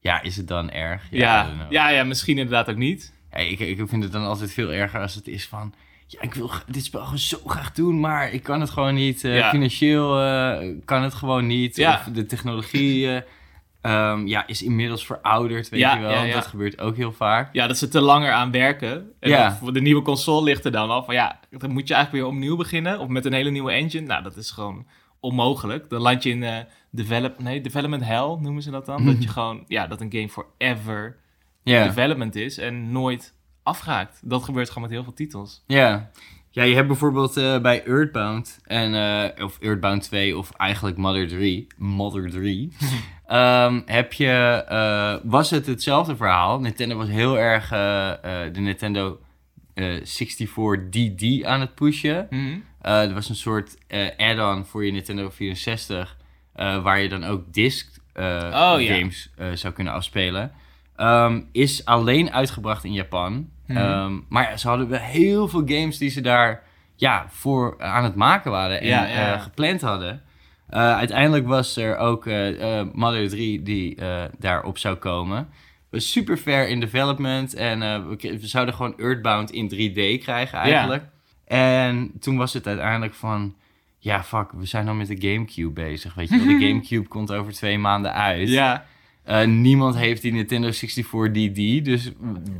ja, is het dan erg? Ja, know. ja, ja, misschien inderdaad ook niet. Ik, ik vind het dan altijd veel erger als het is van... Ja, ik wil dit spel gewoon zo graag doen, maar ik kan het gewoon niet. eh, Ja. Financieel eh, kan het gewoon niet. Ja. Of de technologie eh, ehm, ja, is inmiddels verouderd, weet Ja, je wel. ja, ja. Dat gebeurt ook heel vaak. Ja, dat ze te langer aan werken. En Ja. dan voor de nieuwe console ligt er dan al van ja, dan moet je eigenlijk weer opnieuw beginnen. Of met een hele nieuwe engine. Nou, dat is gewoon onmogelijk. Dan land je in eh develop, nee, development hell noemen ze dat dan. dat je gewoon, ja, dat een game forever Ja, development is en nooit afraakt. Dat gebeurt gewoon met heel veel titels. ja. Ja, je hebt bijvoorbeeld eh, bij Earthbound, en, eh, of Earthbound 2, of eigenlijk Mother 3, Mother 3, ehm, heb je, eh, was het hetzelfde verhaal. Nintendo was heel erg eh, eh, de Nintendo eh, 64DD aan het pushen. Eh, er was een soort add-on voor je Nintendo 64, eh, waar je dan ook disc Oh, games zou kunnen afspelen. Ehm, is alleen uitgebracht in Japan. Mhm. Ehm, maar ze hadden wel heel veel games die ze daar ja, voor aan het maken waren en Ja, ja, ja. gepland hadden. Eh, uiteindelijk was er ook eh, eh, Mother 3 die daarop zou komen. was super ver in development. En we, we zouden gewoon Earthbound in 3D krijgen eigenlijk. En toen was het uiteindelijk van... Ja, fuck, we zijn al met de Gamecube bezig. Weet je wel, de Gamecube komt over twee maanden uit. Ja. Niemand heeft die Nintendo 64 DD, dus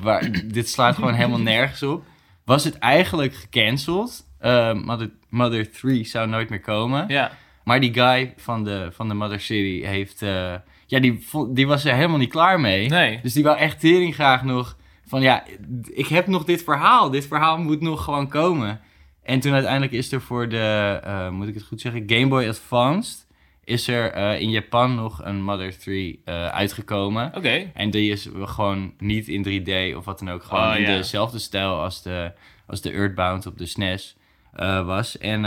waar, dit slaat gewoon helemaal nergens op. Was het eigenlijk gecanceld? Eh, Mother, Mother 3 zou nooit meer komen. Ja. Maar die guy van de, van de Mother City heeft... eh, ja, die, die was er helemaal niet klaar mee. Nee. Dus die wou echt tering graag nog van... Ja, ik heb nog dit verhaal. Dit verhaal moet nog gewoon komen. En toen uiteindelijk is er voor de... eh, moet ik het goed zeggen? Game Boy Advanced... Is er eh, in Japan nog een Mother 3 eh, uitgekomen. Oké. En die is gewoon niet in 3D of wat dan ook. Gewoon Oh, in dezelfde stijl als de, als de Earthbound op de SNES eh, was. En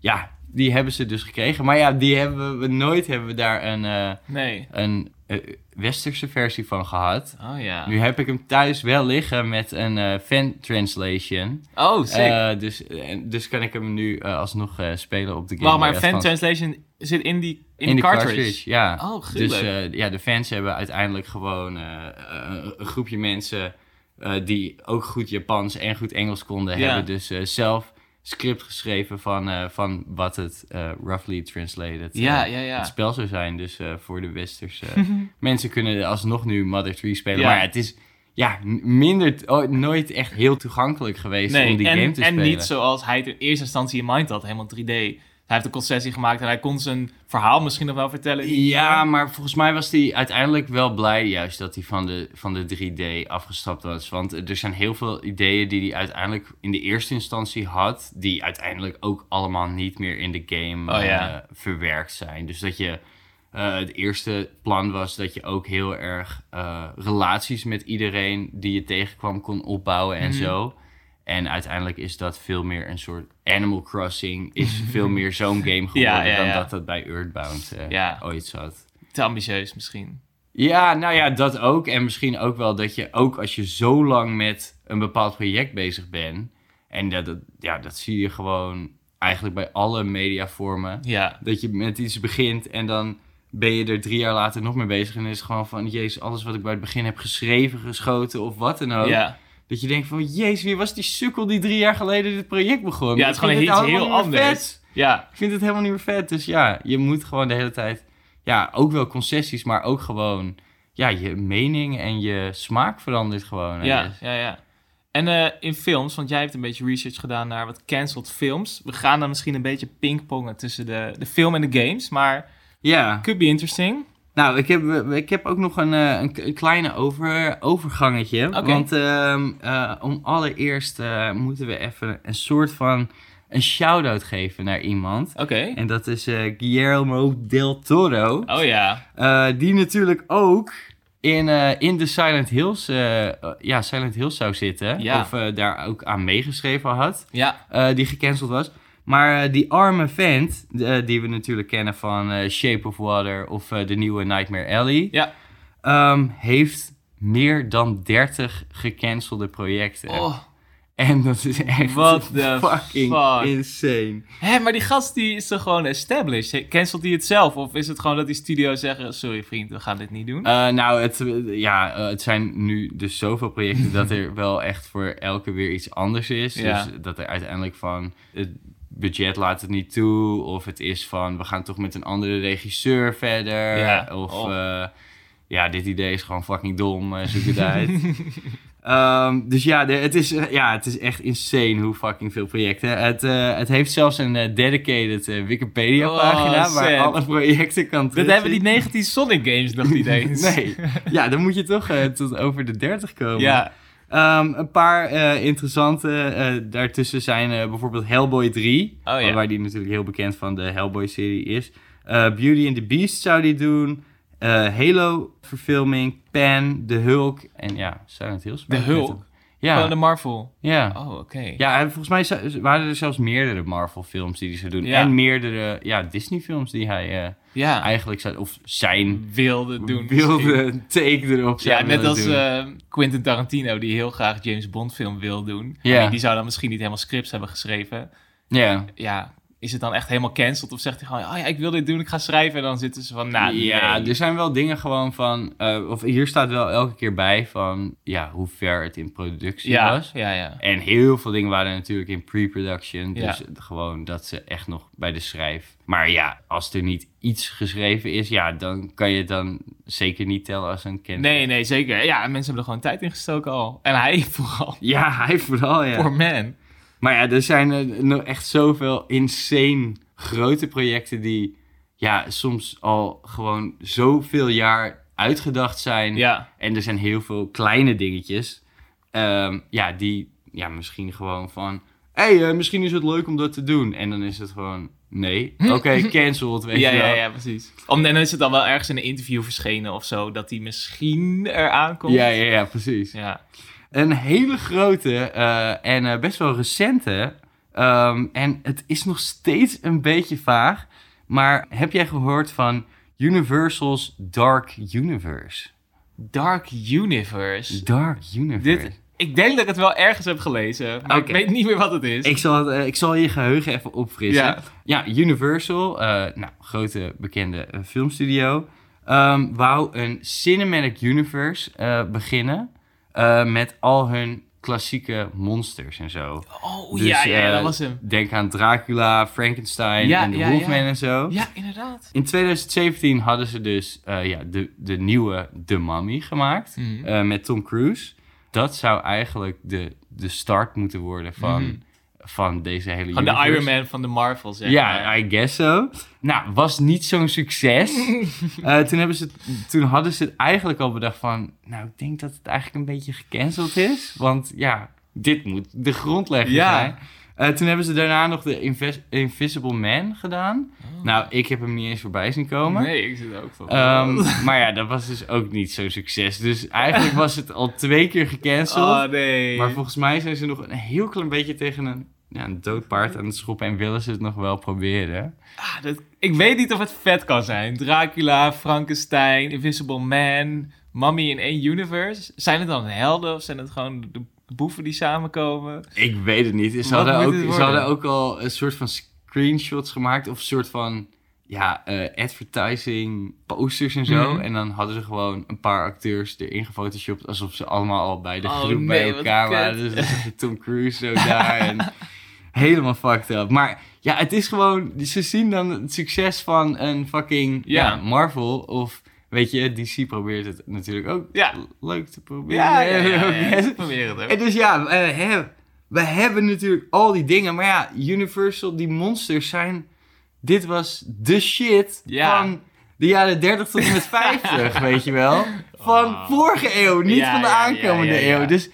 ja, die hebben ze dus gekregen. Maar ja, die hebben we nooit hebben we daar een, eh, Nee. een eh, westerse versie van gehad. Oh ja. Nu heb ik hem thuis wel liggen met een eh, fan translation. Oh. Eh, dus, dus kan ik hem nu alsnog spelen op de Game Boy maar fan translation zit in die, in In de cartridge. ja. Oh, Dus gruwelijk. eh, ja, de fans hebben uiteindelijk gewoon een groepje mensen die ook goed Japans en goed Engels konden, Ja. hebben dus zelf script geschreven van, eh, van wat het eh, roughly translated eh, ja, ja, ja. het spel zou zijn. Dus eh, voor de westerse mensen kunnen alsnog nu Mother 3 spelen. Ja. Maar het is ja, minder, oh, nooit echt heel toegankelijk geweest om die en, game te en spelen. niet zoals hij het in eerste instantie in mind had, helemaal 3D. Hij heeft een concessie gemaakt en hij kon zijn verhaal misschien nog wel vertellen. Ja, maar volgens mij was hij uiteindelijk wel blij juist dat hij van de, van de 3D afgestapt was. Want er zijn heel veel ideeën die hij uiteindelijk in de eerste instantie had, die uiteindelijk ook allemaal niet meer in de game Oh, ja. eh, verwerkt zijn. Dus dat je, eh, het eerste plan was dat je ook heel erg eh, relaties met iedereen die je tegenkwam kon opbouwen en Mhm. zo. En uiteindelijk is dat veel meer een soort Animal Crossing, is veel meer zo'n game geworden Ja, ja, dan dat dat bij Earthbound eh, ooit zat. Te ambitieus misschien. Ja, nou ja, dat ook. En misschien ook wel dat je ook als je zo lang met een bepaald project bezig bent. En dat, dat- ja, dat zie je gewoon eigenlijk bij alle mediavormen. Ja. Dat je met iets begint en dan ben je er drie jaar later nog mee bezig. En is het gewoon van, jezus, alles wat ik bij het begin heb geschreven, geschoten of wat dan ook. Ja. Dat je denkt van, jezus, wie was die sukkel die drie jaar geleden dit project begon? ja, het is gewoon iets heel vet. anders. Ja. Ik vind het helemaal niet meer vet. Dus ja, je moet gewoon de hele tijd... Ja, ook wel concessies, maar ook gewoon... Ja, je mening en je smaak verandert gewoon. Ja, ja, ja. En eh, in films, want jij hebt een beetje research gedaan naar wat cancelled films. We gaan dan misschien een beetje pingpongen tussen de, de film en de games, maar Ja. could be interesting. Nou, ik heb, ik heb ook nog een, eh, een, een kleine over, overgangetje. Want ehm, eh, om allereerst eh, moeten we even een soort van... Een shout-out geven naar iemand. Oké. En dat is Guillermo del Toro. Oh ja. Die natuurlijk ook in, in de Silent Hills, ja, Silent Hills zou zitten. Ja. Of daar ook aan meegeschreven had. Ja. die gecanceld was. Maar eh, die arme vent, eh, die we natuurlijk kennen van eh, Shape of Water of de nieuwe Nightmare Alley, Ja. ehm, heeft meer dan 30 gecancelde projecten. Oh. En dat is echt What the fucking fuck? insane. Hé, maar die gast die is toch gewoon established? Cancelt hij het zelf? Of is het gewoon dat die studio's zeggen... Sorry vriend, we gaan dit niet doen? Nou, het, ja, het zijn nu dus zoveel projecten dat er wel echt voor elke weer iets anders is. Ja. Dus dat er uiteindelijk van het budget laat het niet toe. Of het is van we gaan toch met een andere regisseur verder. Ja. Of Oh. eh, ja, dit idee is gewoon fucking dom. eh, zoek het uit. Ehm, dus ja, de- het, is, ja, het is echt insane hoe fucking veel projecten. Het, eh, het heeft zelfs een dedicated Wikipedia-pagina Oh, waar alle projecten kan Dat terugzien. hebben die 19 Sonic games nog niet eens. Nee. Ja, dan moet je toch tot over de 30 komen. Ja. Ehm, een paar eh, interessante eh, daartussen zijn eh, bijvoorbeeld Hellboy 3. Oh ja. Waar die natuurlijk heel bekend van de Hellboy-serie is. Beauty and the Beast zou die doen. Halo-verfilming. Pan, The Hulk. En ja, Silent Hills. De Hulk? Ja. Gewoon de Marvel. ja. Oh, oké. Ja, en volgens mij waren er zelfs meerdere Marvel-films die hij zou doen. Ja. En meerdere ja, Disney-films die hij Ja. eigenlijk zou... Of zijn wilde doen. wilde take erop Ja, net als eh, Quentin Tarantino, die heel graag James Bond film wil doen. Ja. Die zou dan misschien niet helemaal scripts hebben geschreven. Ja, Ja, is het dan echt helemaal cancelled? Of zegt hij gewoon, oh ja, ik wil dit doen, ik ga schrijven. En dan zitten ze van, nou, ja, er zijn wel dingen gewoon van... eh, of hier staat wel elke keer bij van... Ja, hoe ver het in productie ja, was. ja, ja. En heel veel dingen waren natuurlijk in pre-production. Ja. Dus gewoon dat ze echt nog bij de schrijf. Maar ja, als er niet iets geschreven is... Ja, dan kan je het dan zeker niet tellen als een cancel. Nee, nee, zeker. Ja, mensen hebben er gewoon tijd in gestoken al. En hij vooral. Ja, hij vooral, ja. Poor man. Maar ja, er zijn eh, nog echt zoveel insane grote projecten die ja, soms al gewoon zoveel jaar uitgedacht zijn. Ja, En er zijn heel veel kleine dingetjes. ehm, ja, die ja, misschien gewoon van... Hé, hey, eh, misschien is het leuk om dat te doen. En dan is het gewoon... Nee. Oké, cancelled, weet ja, je wel. ja, ja, precies. Om, en dan is het dan wel ergens in een interview verschenen of zo, dat hij misschien eraan komt. Ja, ja, ja, precies. Ja. Een hele grote eh, en eh, best wel recente. ehm, en het is nog steeds een beetje vaag. Maar heb jij gehoord van Universal's Dark Universe? Dark Universe. Dark Universe. Dit, ik denk dat ik het wel ergens heb gelezen, maar ik weet niet meer wat het is. Ik zal, het, eh, ik zal je geheugen even opfrissen. Ja. Ja, Universal, nou, grote bekende filmstudio, ehm, wou een cinematic universe beginnen eh, met al hun klassieke monsters en zo. oh, Dus, ja, ja, eh, dat was hem. Denk aan Dracula, Frankenstein Ja, en de ja, Wolfman ja. en zo. Ja, inderdaad. In 2017 hadden ze dus eh, ja, de, de nieuwe The Mummy gemaakt Mhm. eh, met Tom Cruise. Dat zou eigenlijk de, de start moeten worden van, Mhm. Van deze hele Gewoon de. Iron Man van de Marvel, zeg Ja, maar. I guess so. Nou, was niet zo'n succes. Eh, toen, hebben ze, toen hadden ze het eigenlijk al bedacht van... Nou, ik denk dat het eigenlijk een beetje gecanceld is. Want ja, dit moet de grondlegger Ja. zijn. Eh, toen hebben ze daarna nog de Invisible Man gedaan. Oh. Nou, ik heb hem niet eens voorbij zien komen. Nee, ik zit er ook van. Ehm, maar ja, dat was dus ook niet zo'n succes. Dus eigenlijk was het al twee keer gecanceld. oh, nee. Maar volgens mij zijn ze nog een heel klein beetje tegen een, ja, een dood paard aan het schoppen. En willen ze het nog wel proberen. Ah, dat, ik weet niet of het vet kan zijn. Dracula, Frankenstein, Invisible Man, Mummy in één universe. Zijn het dan helden of zijn het gewoon de boeven die samenkomen? Ik weet het niet. Ze Wat hadden, ook, ze hadden ook al een soort van screenshots gemaakt. Of een soort van ja, eh, advertising posters en zo. Mhm. En dan hadden ze gewoon een paar acteurs erin gefotoshopt. Alsof ze allemaal al bij de Oh, groep nee, bij elkaar waren. Dus Tom Cruise zo daar. En helemaal fucked up. Maar ja, het is gewoon... Ze zien dan het succes van een fucking ja. Ja. Marvel. Of weet je, DC probeert het natuurlijk ook Ja. leuk te proberen. Ja, ja, ja. probeer het ook. En dus ja, we, hè, we hebben natuurlijk al die dingen. Maar ja, Universal, die monsters zijn... Dit was de shit van de jaren 30 tot en met 50, weet je wel. Van Oh. vorige eeuw, niet van de aankomende eeuw. Dus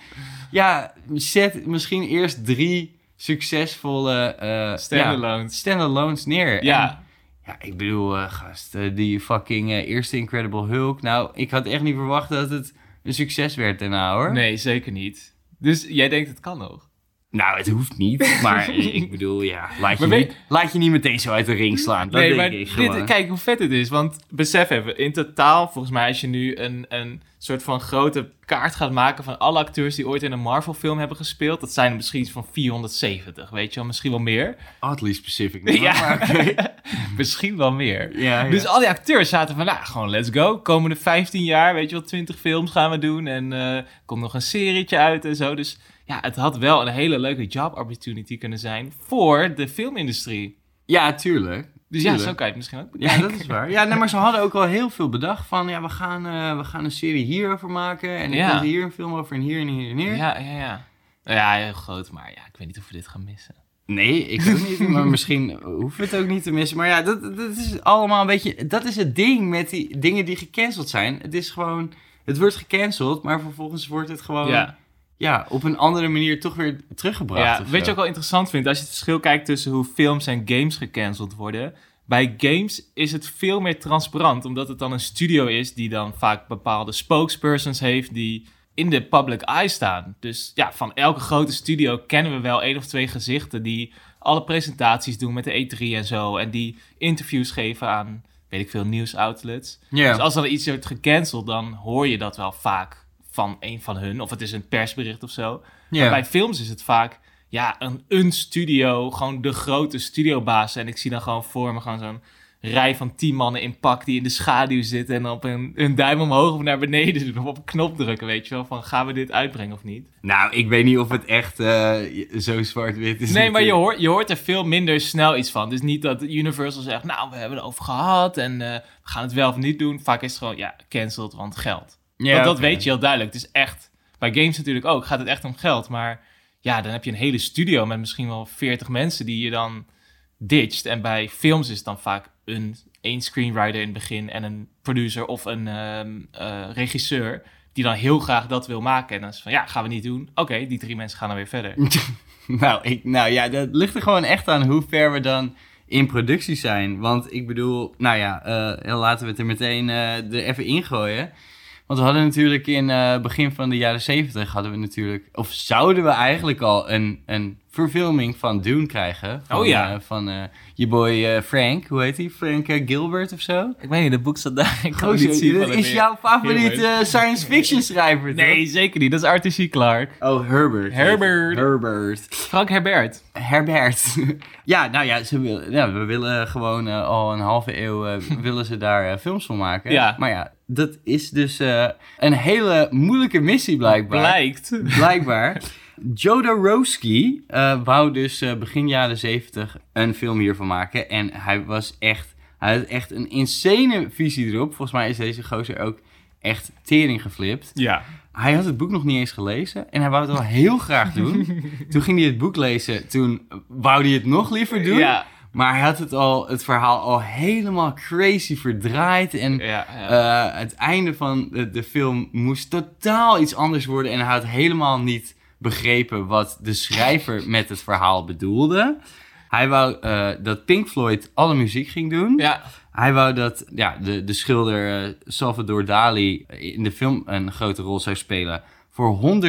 ja, zet misschien eerst drie succesvolle eh Standalones. ja, standalones neer. Ja. En, ja, ik bedoel, eh, gast, eh, die fucking eerste Incredible Hulk. Nou, ik had echt niet verwacht dat het een succes werd daarna, hoor. Nee, zeker niet. Dus jij denkt het kan nog? Nou, het hoeft niet, maar ik bedoel, ja, laat je, niet, laat je niet meteen zo uit de ring slaan. Dat nee, maar ik dit, kijk hoe vet het is. Want besef even, in totaal, volgens mij als je nu een, een soort van grote kaart gaat maken van alle acteurs die ooit in een Marvel film hebben gespeeld, dat zijn er misschien van 470, weet je wel, misschien wel meer. Oddly specific. nummer, Ja. misschien wel meer. ja, ja. Dus al die acteurs zaten van, nou, gewoon let's go. Komende 15 jaar, weet je wel, 20 films gaan we doen. En eh komt nog een serietje uit en zo. Dus ja, het had wel een hele leuke job opportunity kunnen zijn voor de filmindustrie. ja, tuurlijk. Dus ja, zo kan je het misschien ook Ja, dat is waar. Ja, nee, maar ze hadden ook wel heel veel bedacht van, ja, we gaan, eh, we gaan een serie hierover maken. En er Ja. hier een film over en hier en hier en hier. Ja, ja, ja. Ja, heel groot, maar ja, ik weet niet of we dit gaan missen. Nee, ik ook niet. Maar misschien hoeven we het ook niet te missen. Maar ja, dat, dat is allemaal een beetje... Dat is het ding met die dingen die gecanceld zijn. Het is gewoon... Het wordt gecanceld, maar vervolgens wordt het gewoon... Ja. Ja, op een andere manier toch weer teruggebracht. ja weet je ook wel interessant vind? Als je het verschil kijkt tussen hoe films en games gecanceld worden. Bij games is het veel meer transparant, omdat het dan een studio is die dan vaak bepaalde spokespersons heeft die in de public eye staan. Dus ja, van elke grote studio kennen we wel één of twee gezichten die alle presentaties doen met de E3 en zo. En die interviews geven aan, weet ik veel, nieuwsoutlets. Ja. Dus als er iets wordt gecanceld, dan hoor je dat wel vaak van een van hun. Of het is een persbericht of zo. ja. Maar bij films is het vaak, ja, een, een studio, gewoon de grote studiobaas. En ik zie dan gewoon voor me gewoon zo'n rij van tien mannen in pak die in de schaduw zitten en op een, een duim omhoog of naar beneden doen of op een knop drukken, weet je wel, van gaan we dit uitbrengen of niet? Nou, ik weet niet of het echt eh, zo zwart-wit is. Nee, maar je hoort, je hoort er veel minder snel iets van. Dus niet dat Universal zegt, nou, we hebben het over gehad en eh, we gaan het wel of niet doen. Vaak is het gewoon, ja, cancelled, want geld. Ja, Want dat weet je heel duidelijk. Het is echt, bij games natuurlijk ook, gaat het echt om geld. Maar ja, dan heb je een hele studio met misschien wel 40 mensen die je dan ditcht. En bij films is het dan vaak een één screenwriter in het begin en een producer of een ehm, eh, regisseur die dan heel graag dat wil maken. En dan is van, ja, gaan we niet doen. Oké, die drie mensen gaan dan weer verder. Nou, ik, nou ja, dat ligt er gewoon echt aan hoe ver we dan in productie zijn. Want ik bedoel, nou ja, eh, laten we het er meteen eh, er even ingooien. Want we hadden natuurlijk in het begin van de jaren zeventig hadden we natuurlijk, of zouden we eigenlijk al een, een verfilming van Dune krijgen. Van, Oh ja. eh, van eh, je boy eh, Frank, hoe heet hij? Frank Gilbert of zo? Ik weet niet, de boek staat daar. Ik kan het niet zien. dat van het is jouw favoriete science fiction schrijver, toch? Nee, zeker niet. Dat is Arthur C. Clarke. Oh, Herbert. Herbert. Herbert. Frank Herbert. Herbert. ja, nou ja, ze ja, we willen gewoon al een halve eeuw willen ze daar films van maken. Ja. Maar ja, dat is dus eh, een hele moeilijke missie blijkbaar. Blijkt. Blijkbaar. Jodorowsky eh wou dus eh, begin jaren zeventig een film hiervan maken. En hij was echt, hij had echt een insane visie erop. Volgens mij is deze gozer ook echt tering geflipt. Ja. Hij had het boek nog niet eens gelezen en hij wou het wel heel graag doen. toen ging hij het boek lezen, toen wou hij het nog liever doen. Ja. Maar hij had het, al, het verhaal al helemaal crazy verdraaid. En Ja, ja. eh, het einde van de, de film moest totaal iets anders worden. En hij had helemaal niet begrepen wat de schrijver met het verhaal bedoelde. Hij wou eh, dat Pink Floyd alle muziek ging doen. ja. Hij wou dat ja, de, de schilder eh, Salvador Dali in de film een grote rol zou spelen voor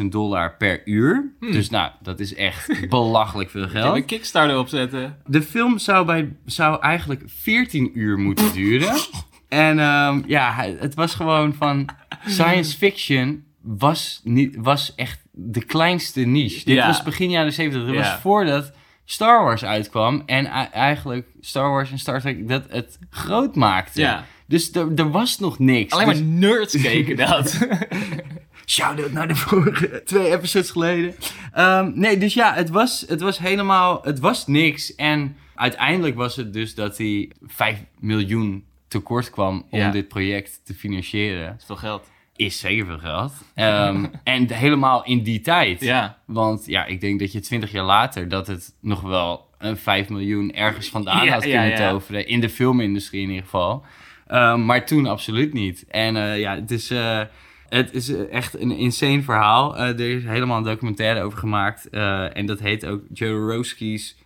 100.000 dollar per uur. Dus nou, dat is echt belachelijk veel Ik geld. een Kickstarter opzetten. De film zou, bij, zou eigenlijk 14 uur moeten duren. En ehm, ja, het was gewoon van science fiction was, niet, was echt de kleinste niche. Dit Ja. was begin jaren 70. Dat Ja. was voordat Star Wars uitkwam. En eigenlijk Star Wars en Star Trek dat het groot maakte. Ja. Dus er, was nog niks. Alleen Dus- maar nerds keken dat. Shout-out naar de vorige twee episodes geleden. Ehm, nee, dus ja, het was, het was helemaal... Het was niks. En uiteindelijk was het dus dat hij 5 miljoen tekort kwam om Ja. dit project te financieren. Dat is veel geld. Is zeker veel geld. Ehm, en helemaal in die tijd. Ja. Want ja, ik denk dat je 20 jaar later... dat het nog wel een 5 miljoen ergens vandaan Ja, had kunnen ja. toveren. In de filmindustrie in ieder geval. Ehm, maar toen absoluut niet. En eh, ja, het is... eh, het is echt een insane verhaal. Eh, er is helemaal een documentaire over gemaakt. en dat heet ook Jodorowsky's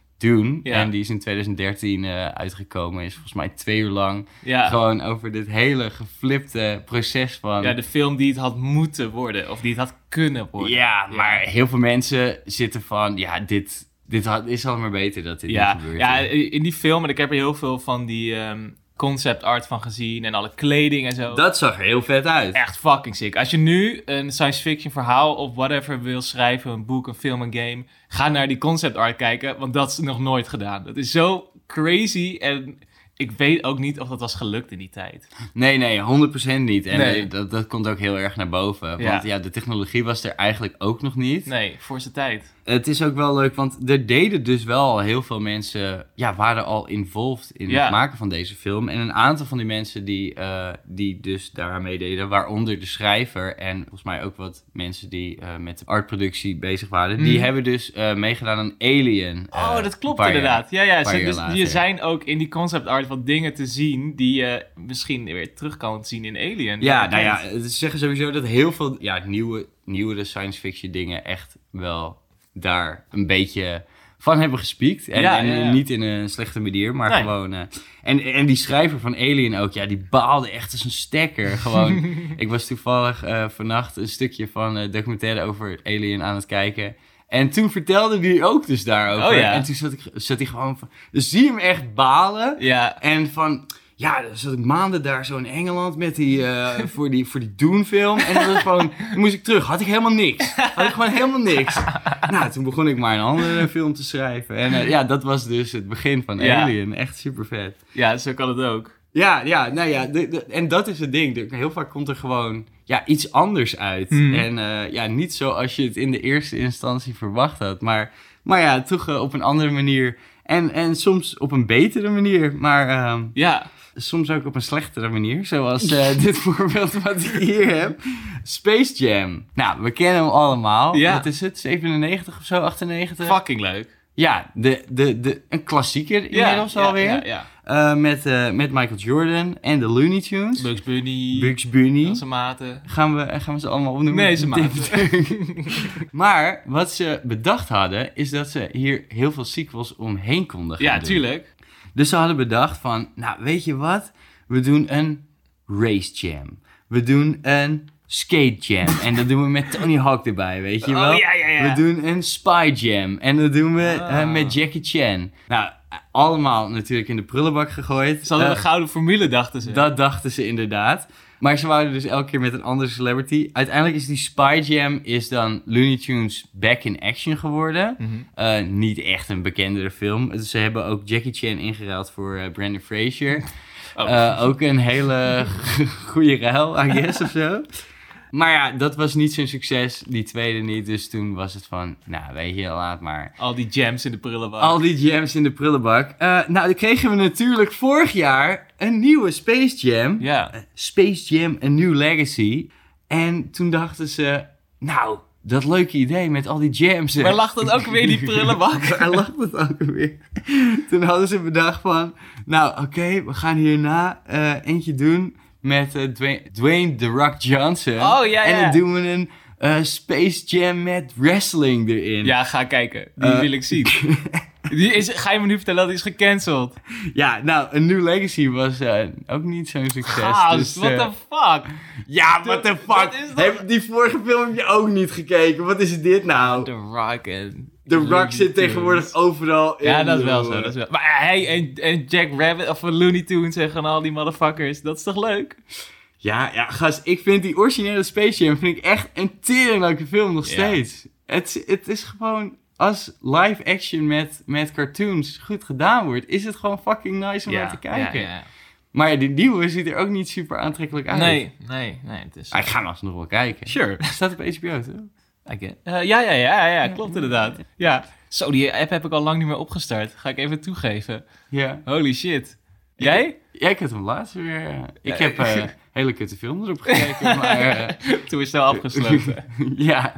Ja. En die is in 2013 eh, uitgekomen. Is volgens mij twee uur lang. Ja. Gewoon over dit hele geflipte proces van... ja, de film die het had moeten worden. Of die het had kunnen worden. Ja, maar heel veel mensen zitten van... Ja, dit, dit had, is al maar beter dat dit Ja, niet gebeurt. ja, in die film, en ik heb er heel veel van die ehm, concept art van gezien. En alle kleding en zo. Dat zag er heel vet uit. Echt fucking sick. Als je nu een science fiction verhaal of whatever wil schrijven, een boek, een film, een game, ga naar die concept art kijken, want dat is nog nooit gedaan. Dat is zo crazy en ik weet ook niet of dat was gelukt in die tijd. Nee, nee, 100% niet. En Nee. eh, dat, dat komt ook heel erg naar boven. Want Ja. ja. de technologie was er eigenlijk ook nog niet. Nee, voor zijn tijd. Het is ook wel leuk, want er deden dus wel heel veel mensen... Ja, waren al involved in Ja. het maken van deze film. En een aantal van die mensen die, eh, die dus daar meededen... waaronder de schrijver en volgens mij ook wat mensen die eh, met artproductie bezig waren... die Mhm. hebben dus eh, meegedaan aan Alien. Oh, dat klopt paar inderdaad. Ja, ja. Ze, dus, je zijn ook in die concept art wat dingen te zien die je misschien weer terug kan zien in Alien. Ja, nou ja, ze zeggen sowieso dat heel veel ja, nieuwe, nieuwere science fiction dingen echt wel daar een beetje van hebben gespiekt. En, Ja, en ja, ja. niet in een slechte manier, maar Nee. gewoon... eh, en, en die schrijver van Alien ook, ja, die baalde echt als een stekker. Gewoon, ik was toevallig eh, vannacht een stukje van een documentaire over Alien aan het kijken. En toen vertelde hij ook dus daarover. Oh. En toen zat, ik, zat hij gewoon van... Dus zie hem echt balen. Ja, En van, ja, dan zat ik maanden daar zo in Engeland met die, eh, voor die, voor die Dune-film. En dan was gewoon, dan moest ik terug. Had ik helemaal niks. Had ik gewoon helemaal niks. Nou, toen begon ik maar een andere film te schrijven. En eh, ja, dat was dus het begin van Ja. Alien. Echt super vet. Ja, zo kan het ook. Ja, ja, nou ja, de, de- en dat is het ding. Heel vaak komt er gewoon ja, iets anders uit. Hmm. En eh, ja, niet zoals je het in de eerste instantie verwacht had. Maar, maar ja, toch op een andere manier. En, en soms op een betere manier. Maar ehm, Ja, soms ook op een slechtere manier. Zoals eh, dit voorbeeld wat ik hier heb. Space Jam. Nou, we kennen hem allemaal. Ja. Wat is het? 97 of zo? 98? fucking leuk. Ja, de, de, de, een klassieker inmiddels ja, alweer. Ja, ja. Eh, met, eh, met Michael Jordan en de Looney Tunes. Bugs Bunny, Bugs Bunny. maten. Gaan we, gaan we ze allemaal opnoemen? Nee, ze maten. maar wat ze bedacht hadden, is dat ze hier heel veel sequels omheen konden gaan Ja, doen. tuurlijk. Dus ze hadden bedacht van, nou weet je wat? We doen een race jam. We doen een skate jam. en dat doen we met Tony Hawk erbij, weet je Oh, wel? ja, ja, ja. We doen een spy jam. En dat doen we Ah. eh, met Jackie Chan. Nou, allemaal natuurlijk in de prullenbak gegooid. Ze hadden Eh, de gouden formule, dachten ze. dat dachten ze inderdaad. Maar ze wouden dus elke keer met een andere celebrity. Uiteindelijk is die Spy Jam is dan Looney Tunes Back in Action geworden. Mhm. Eh, niet echt een bekendere film. Ze hebben ook Jackie Chan ingeruild voor eh, Brandon Fraser. Oh. Ook een hele goede ruil, I guess, of zo. Maar ja, dat was niet zo'n succes. Die tweede niet. Dus toen was het van, nou weet je, laat maar. Al die jams in de prullenbak. Al die jams in de prullenbak. Eh, nou, dan kregen we natuurlijk vorig jaar een nieuwe Space Jam. Ja. Eh, Space Jam A New Legacy. En toen dachten ze, nou, dat leuke idee met al die jams. Waar lag dat ook weer in die prullenbak? Waar lag het ook weer? Toen hadden ze bedacht van, nou oké, we gaan hierna eh, eentje doen met eh, Dwayne, Dwayne The Rock Johnson. Oh, ja, En ja. dan doen we een eh, Space Jam met wrestling erin. Ja, ga kijken. Die Eh, wil ik zien. Die is, ga je me nu vertellen dat die is gecanceld? Ja, nou, A New Legacy was ook niet zo'n succes. Gaas, dus, what the fuck? Ja, what the fuck? Heb, die vorige film heb je ook niet gekeken. Wat is dit nou? The Rock en... The Rock zit tegenwoordig overal in. Ja, dat is wel zo. Dat is wel. Maar hij en, en Jack Rabbit of Looney Tunes en gewoon al die motherfuckers. Dat is toch leuk? Ja, ja, gast, ik vind die originele Space Jam vind ik echt een tering leuke film nog Ja. steeds. Het, het is gewoon, als live action met, met cartoons goed gedaan wordt, is het gewoon fucking nice om naar te kijken. Ja, ja. Maar die nieuwe ziet er ook niet super aantrekkelijk uit. Nee, nee, nee. Het is... Ik ga hem alsnog wel kijken. Sure. Staat op HBO, toch? Eh, ja, ja, ja, ja, klopt inderdaad. Ja. Zo, die app heb ik al lang niet meer opgestart. Ga ik even toegeven. Ja. Holy shit. Jij? Ja, ik had hem laatst weer. eh, ik Ja. heb eh hele kutte film erop gekeken, maar eh, Toen is het snel afgesloten. ja.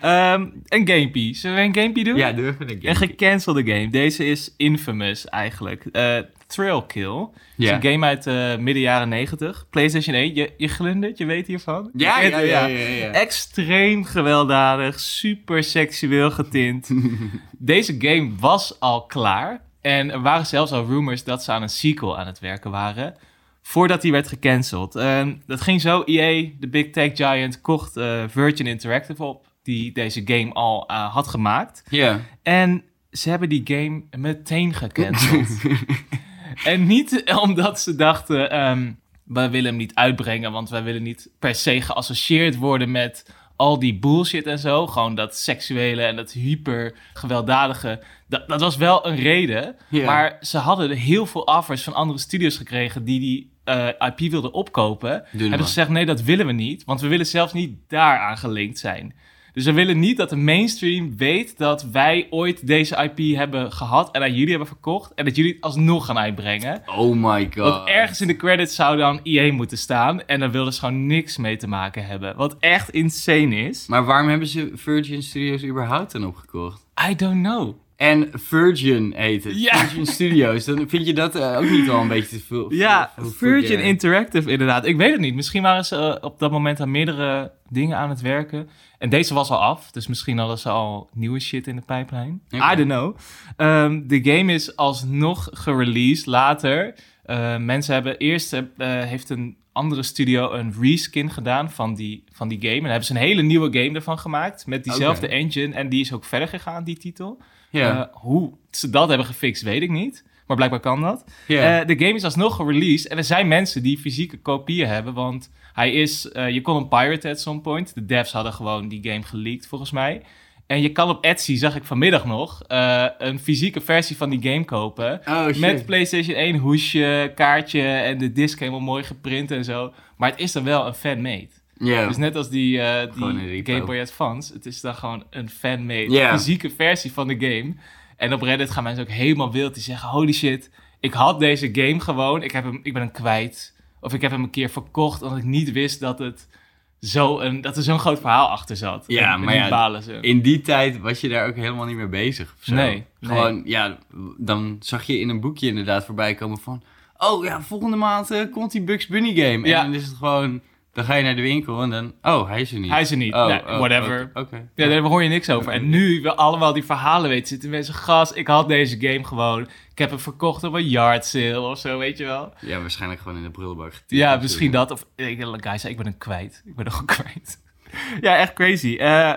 Ehm, een gamepie. Zullen we een gamepie doen? ja, doe even een Een game. gecancelde game. Deze is infamous eigenlijk. Thrill Kill. Is Ja. een game uit eh midden jaren 90. PlayStation 1. Je, je glundert, je weet hiervan? Ja, ja, ja, ja, ja. Extreem gewelddadig, super seksueel getint. Deze game was al klaar. En er waren zelfs al rumors dat ze aan een sequel aan het werken waren. Voordat die werd gecanceld. Dat ging zo. EA, de big tech giant, kocht eh, Virgin Interactive op. Die deze game al eh, had gemaakt. Ja. En ze hebben die game meteen gecanceld. en niet omdat ze dachten, ehm wij willen hem niet uitbrengen, want wij willen niet per se geassocieerd worden met al die bullshit en zo. Gewoon dat seksuele en dat hyper gewelddadige. Dat, dat was wel een reden. Maar ze hadden heel veel offers van andere studios gekregen die die eh, IP wilden opkopen. Hebben ze gezegd, nee, dat willen we niet. Want we willen zelfs niet daaraan gelinkt zijn. Dus we willen niet dat de mainstream weet dat wij ooit deze IP hebben gehad en aan jullie hebben verkocht. En dat jullie het alsnog gaan uitbrengen. Oh my god. Want ergens in de credits zou dan EA moeten staan. En daar wilden ze gewoon niks mee te maken hebben. Wat echt insane is. Maar waarom hebben ze Virgin Studios überhaupt dan opgekocht? I don't know. En Virgin heet het. Ja. Virgin Studios. Dan vind je dat eh, ook niet wel een beetje te veel? Ja, veel- Virgin? Interactive inderdaad. Ik weet het niet. Misschien waren ze eh, op dat moment aan meerdere dingen aan het werken. En deze was al af, dus misschien hadden ze al nieuwe shit in de pijplijn. I don't know. Ehm, de game is alsnog gereleased later. Eh, mensen hebben eerst, heeft een andere studio een reskin gedaan van die, van die game. En daar hebben ze een hele nieuwe game ervan gemaakt. Met diezelfde engine. En die is ook verder gegaan, die titel. Ja. Eh, hoe ze dat hebben gefixt, weet ik niet. Maar blijkbaar kan dat. Ja. Eh, de game is alsnog gereleased. En er zijn mensen die fysieke kopieën hebben. Want hij is... eh, je kon hem piraten at some point. De devs hadden gewoon die game geleakt, volgens mij. En je kan op Etsy, zag ik vanmiddag nog... een fysieke versie van die game kopen. oh. Met PlayStation 1 hoesje, kaartje en de disc helemaal mooi geprint en zo. Maar het is dan wel een fan-made. Ja. Dus net als die, een die. Game Boy Advance, het is dan gewoon een fan-made Ja. fysieke versie van de game. En op Reddit gaan mensen ook helemaal wild. Die zeggen, holy shit, ik had deze game gewoon, ik, heb hem, ik ben hem kwijt. Of ik heb hem een keer verkocht omdat ik niet wist dat, het zo een, dat er zo'n groot verhaal achter zat. Ja, En- maar ja, balen ze. In die tijd was je daar ook helemaal niet mee bezig. Of zo. Nee, Gewoon, ja, dan zag je in een boekje inderdaad voorbij komen van... Oh ja, volgende maand eh, komt die Bugs Bunny game. Ja. En dan is het gewoon... Dan ga je naar de winkel en dan... Oh, hij is er niet. Hij is er niet. Oh, Nee, oh, whatever. Oké. Ja, daar hoor je niks over. En nu we allemaal die verhalen weten, zitten mensen, gas, ik had deze game gewoon. Ik heb hem verkocht op een yard sale of zo, weet je wel. Ja, waarschijnlijk gewoon in de prullenbak getypt. Ja, misschien dat. Of ik, guys, ik ben hem kwijt. Ik ben hem gewoon kwijt. ja, echt crazy. Eh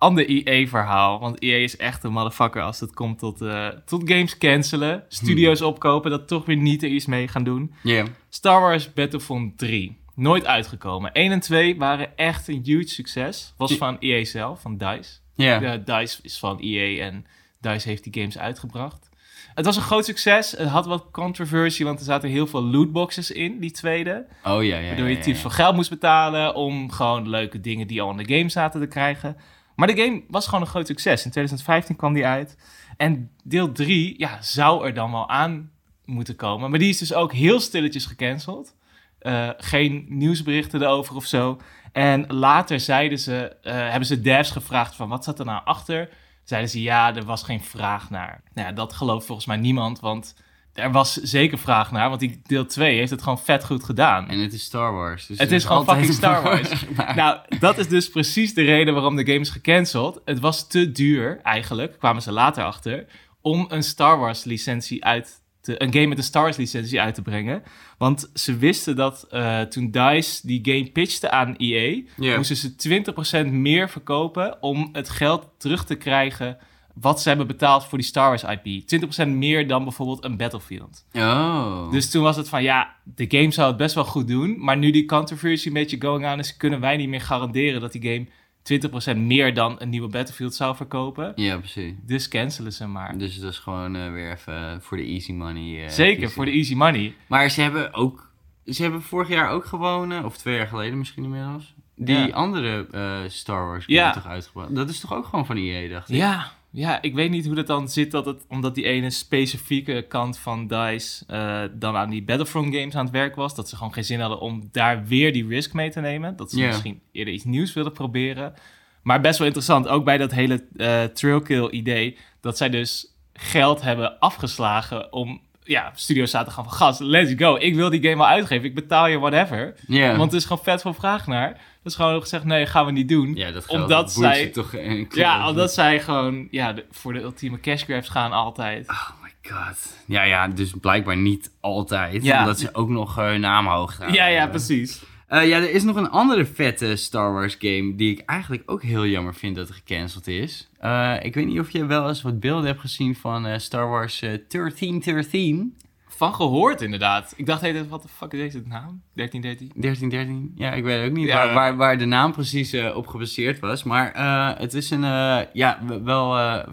ander EA-verhaal. Want EA is echt een motherfucker als het komt tot, eh, tot games cancelen. Studio's opkopen, dat toch weer niet er iets mee gaan doen. Ja. Star Wars Battlefront 3. Nooit uitgekomen. 1 en 2 waren echt een huge succes. Was van EA zelf, van DICE. Ja. Ja, DICE is van EA en DICE heeft die games uitgebracht. Het was een groot succes. Het had wat controversie, want er zaten heel veel lootboxes in, die tweede. Oh ja, ja, Waardoor je ja, typisch ja. veel geld moest betalen om gewoon leuke dingen die al in de game zaten te krijgen. Maar de game was gewoon een groot succes. In 2015 kwam die uit. En deel 3 ja, zou er dan wel aan moeten komen. Maar die is dus ook heel stilletjes gecanceld. Eh, geen nieuwsberichten erover of zo. En later zeiden ze, eh, hebben ze devs gevraagd van wat zat er nou achter? Zeiden ze ja, er was geen vraag naar. Nou ja, dat gelooft volgens mij niemand, want er was zeker vraag naar. Want die deel 2 heeft het gewoon vet goed gedaan. En het is Star Wars. Dus Het is gewoon fucking Star Wars. Maar- Nou, dat is dus precies de reden waarom de game is gecanceld. Het was te duur, eigenlijk, kwamen ze later achter, om een Star Wars licentie uit te, een game met een Star Wars licentie uit te brengen. Want ze wisten dat eh, toen DICE die game pitchte aan EA, moesten ze 20% meer verkopen om het geld terug te krijgen wat ze hebben betaald voor die Star Wars IP. 20% meer dan bijvoorbeeld een Battlefield. Oh. Dus toen was het van, ja, de game zou het best wel goed doen. Maar nu die controversy een beetje going on is, kunnen wij niet meer garanderen dat die game 20% meer dan een nieuwe Battlefield zou verkopen. Ja, precies. Dus cancelen ze maar. Dus dat is gewoon eh, weer even voor de easy money. eh, Zeker, voor de easy money. Maar ze hebben ook... Ze hebben vorig jaar ook gewoon, of twee jaar geleden misschien inmiddels, die Ja. andere eh, Star Wars game Ja. toch uitgebracht. Dat is toch ook gewoon van EA, dacht ik? Ja, ja, ik weet niet hoe dat dan zit, dat het, omdat die ene specifieke kant van DICE eh, dan aan die Battlefront games aan het werk was, dat ze gewoon geen zin hadden om daar weer die risk mee te nemen. Dat ze misschien eerder iets nieuws wilden proberen. Maar best wel interessant, ook bij dat hele eh trailkill idee, dat zij dus geld hebben afgeslagen om, ja, studio's zaten gaan van, gast, let's go, ik wil die game wel uitgeven, ik betaal je whatever. Ja. Want er is gewoon vet veel vraag naar. Dus gewoon gezegd, nee, gaan we niet doen. ja, dat omdat dat zij- toch Ja, omdat zij gewoon ja, de- voor de ultieme cash grabs gaan altijd. Oh my god. Ja, ja, dus blijkbaar niet altijd. Ja. Omdat ze ook nog hun naam hoog gaan. ja, ja, precies. Eh, ja, er is nog een andere vette Star Wars game die ik eigenlijk ook heel jammer vind dat er gecanceld is. Eh, ik weet niet of je wel eens wat beelden hebt gezien van eh, Star Wars eh 1313. Van gehoord inderdaad. Ik dacht, hey, wat de fuck is deze naam? 1313? 1313? Ja, ik weet ook niet Ja. waar, waar, waar de naam precies eh, op gebaseerd was. Maar eh, het is een, eh, ja, wel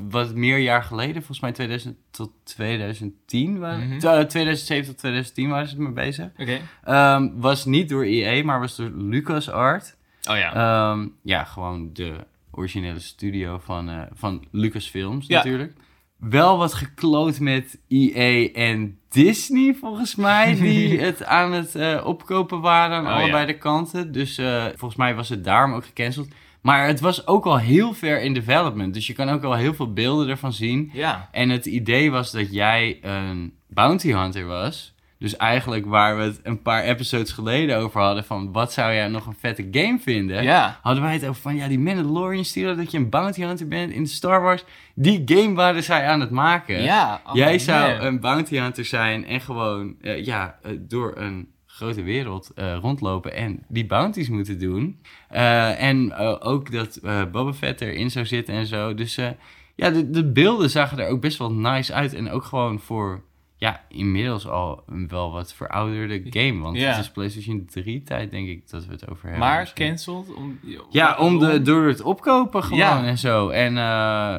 wat meer jaar geleden. Volgens mij 2000 tot 2010. waren- Mhm. t- 2007 tot 2010 waren ze ermee bezig. Oké. Ehm, was niet door EA, maar was door LucasArts. Oh ja. Ehm, ja, gewoon de originele studio van, van Lucasfilms Ja. natuurlijk. Wel wat gekloot met EA en Disney volgens mij, die het aan het eh, opkopen waren aan Oh, allebei ja. de kanten. Dus eh, volgens mij was het daarom ook gecanceld. Maar het was ook al heel ver in development, dus je kan ook al heel veel beelden ervan zien. ja. En het idee was dat jij een bounty hunter was. Dus eigenlijk waar we het een paar episodes geleden over hadden van wat zou jij nog een vette game vinden? Ja. Hadden wij het over van ja, die Mandalorian studio, dat je een bounty hunter bent in Star Wars. Die game waren zij aan het maken. Ja. oh, jij zou man. een bounty hunter zijn en gewoon eh, ja, eh, door een grote wereld eh, rondlopen en die bounties moeten doen. En ook dat Boba Fett erin zou zitten en zo. Dus ja, de, de beelden zagen er ook best wel nice uit. En ook gewoon voor ja, inmiddels al een wel wat verouderde game. Want Ja. het is PlayStation 3 tijd, denk ik, dat we het over hebben. Maar cancelled? Om, Ja, om de, door het opkopen gewoon Ja. en zo. En eh,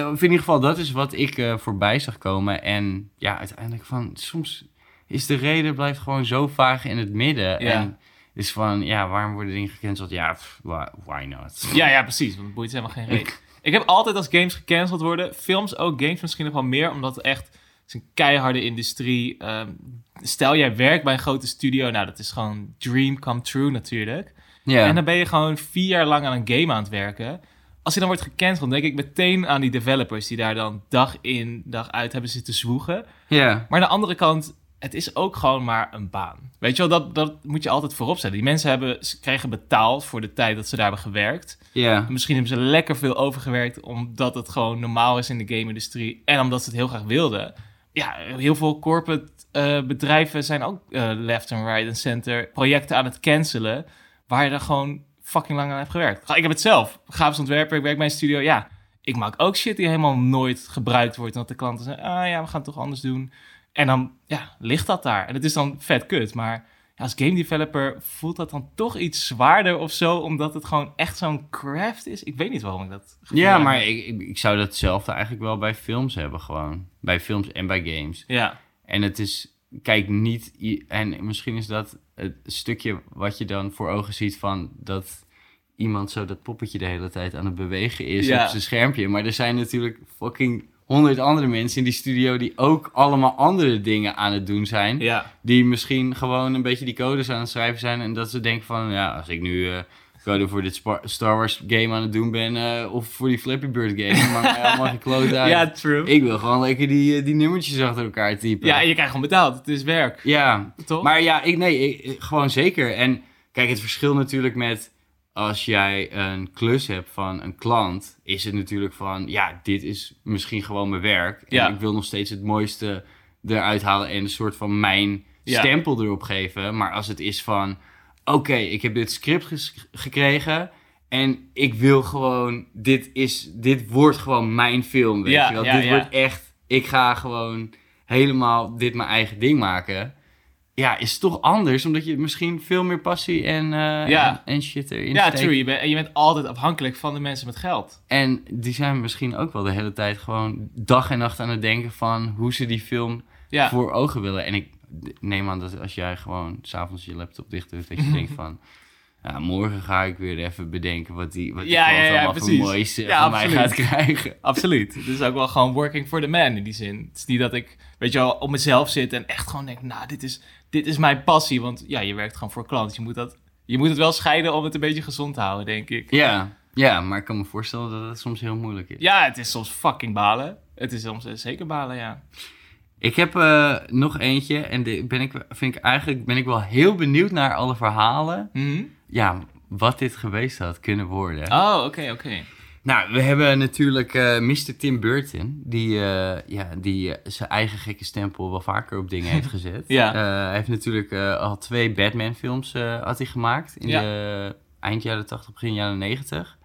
eh, in ieder geval, dat is wat ik eh, voorbij zag komen. En ja, uiteindelijk van, soms is de reden blijft gewoon zo vaag in het midden. Ja. En is van, ja, waarom worden dingen gecanceld? Ja, pff, why, not? Ja, ja, precies. Want het boeit helemaal geen reden. Ik heb altijd als games gecanceld worden, films ook, games misschien nog wel meer, omdat het echt is een keiharde industrie. Ehm, stel, jij werkt bij een grote studio, nou, dat is gewoon dream come true natuurlijk. Ja, En dan ben je gewoon vier jaar lang aan een game aan het werken. Als je dan wordt gecanceld, denk ik meteen aan die developers die daar dan dag in, dag uit hebben zitten zwoegen. ja, Maar aan de andere kant, het is ook gewoon maar een baan. Weet je wel, dat, dat moet je altijd voorop zetten. Die mensen hebben, ze kregen betaald voor de tijd dat ze daar hebben gewerkt. ja, Misschien hebben ze lekker veel overgewerkt omdat het gewoon normaal is in de game-industrie en omdat ze het heel graag wilden. Ja, heel veel corporate eh, bedrijven zijn ook eh, left and right and center projecten aan het cancelen waar je er gewoon fucking lang aan hebt gewerkt. Ik heb het zelf. Grafisch ontwerper, ik werk bij een studio. Ja, ik maak ook shit die helemaal nooit gebruikt wordt. Omdat de klanten zeggen, ah ja, we gaan het toch anders doen. En dan, ja, ligt dat daar. En het is dan vet kut, maar als game developer voelt dat dan toch iets zwaarder of zo, omdat het gewoon echt zo'n craft is. Ik weet niet waarom ik dat. ja, maar ik, ik, ik zou datzelfde eigenlijk wel bij films hebben gewoon. Bij films en bij games. Ja, En het is, kijk, niet, en misschien is dat het stukje wat je dan voor ogen ziet van dat iemand zo dat poppetje de hele tijd aan het bewegen is Ja. op zijn schermpje. Maar er zijn natuurlijk fucking honderd andere mensen in die studio die ook allemaal andere dingen aan het doen zijn. ja, Die misschien gewoon een beetje die codes aan het schrijven zijn en dat ze denken van, ja, als ik nu... eh code voor dit Star Wars game aan het doen ben, eh, of voor die Flappy Bird game, maar uit. ja, true. Ik wil gewoon lekker die, eh, die nummertjes achter elkaar typen. ja, en je krijgt gewoon betaald. Het is werk, Ja, toch? maar ja, ik, nee, ik- gewoon zeker. En kijk, het verschil natuurlijk met als jij een klus hebt van een klant, is het natuurlijk van, ja, dit is misschien gewoon mijn werk. En Ja. ik wil nog steeds het mooiste eruit halen en een soort van mijn Ja. stempel erop geven. Maar als het is van, oké, ik heb dit script gekregen en ik wil gewoon, dit, is, dit wordt gewoon mijn film, weet Ja, je wel. dit wordt echt, ik ga gewoon helemaal dit mijn eigen ding maken. Ja, is toch anders, omdat je misschien veel meer passie en, eh, Ja. en, en shit erin ja, steekt. true. Je bent, en je bent altijd afhankelijk van de mensen met geld. En die zijn misschien ook wel de hele tijd gewoon dag en nacht aan het denken van hoe ze die film Ja, voor ogen willen. En ik neem aan dat als jij gewoon s'avonds je laptop dicht doet, dat je denkt van... Morgen ga ik weer even bedenken wat die, wat die Ja, ja, ja, allemaal voor precies. moois eh, Ja, van mij gaat krijgen. absoluut. Het is ook wel gewoon working for the man in die zin. Het is niet dat ik, weet je wel, op mezelf zit en echt gewoon denk, nou, dit is, dit is mijn passie. Want ja, je werkt gewoon voor klanten. Je moet, dat, je moet het wel scheiden om het een beetje gezond te houden, denk ik. Ja, ja, maar ik kan me voorstellen dat het soms heel moeilijk is. Ja, het is soms fucking balen. Het is soms eh, zeker balen, ja. Ik heb eh, nog eentje en de, ben ik, vind ik eigenlijk ben ik wel heel benieuwd naar alle verhalen. Mhm. Ja, wat dit geweest had kunnen worden. Oh, oké, oké. Nou, we hebben natuurlijk eh Mr. Tim Burton, die, eh, ja, die eh, zijn eigen gekke stempel wel vaker op dingen heeft gezet. Ja. Hij heeft natuurlijk al twee Batman-films had hij gemaakt in Ja. de eind jaren 80, begin jaren 90.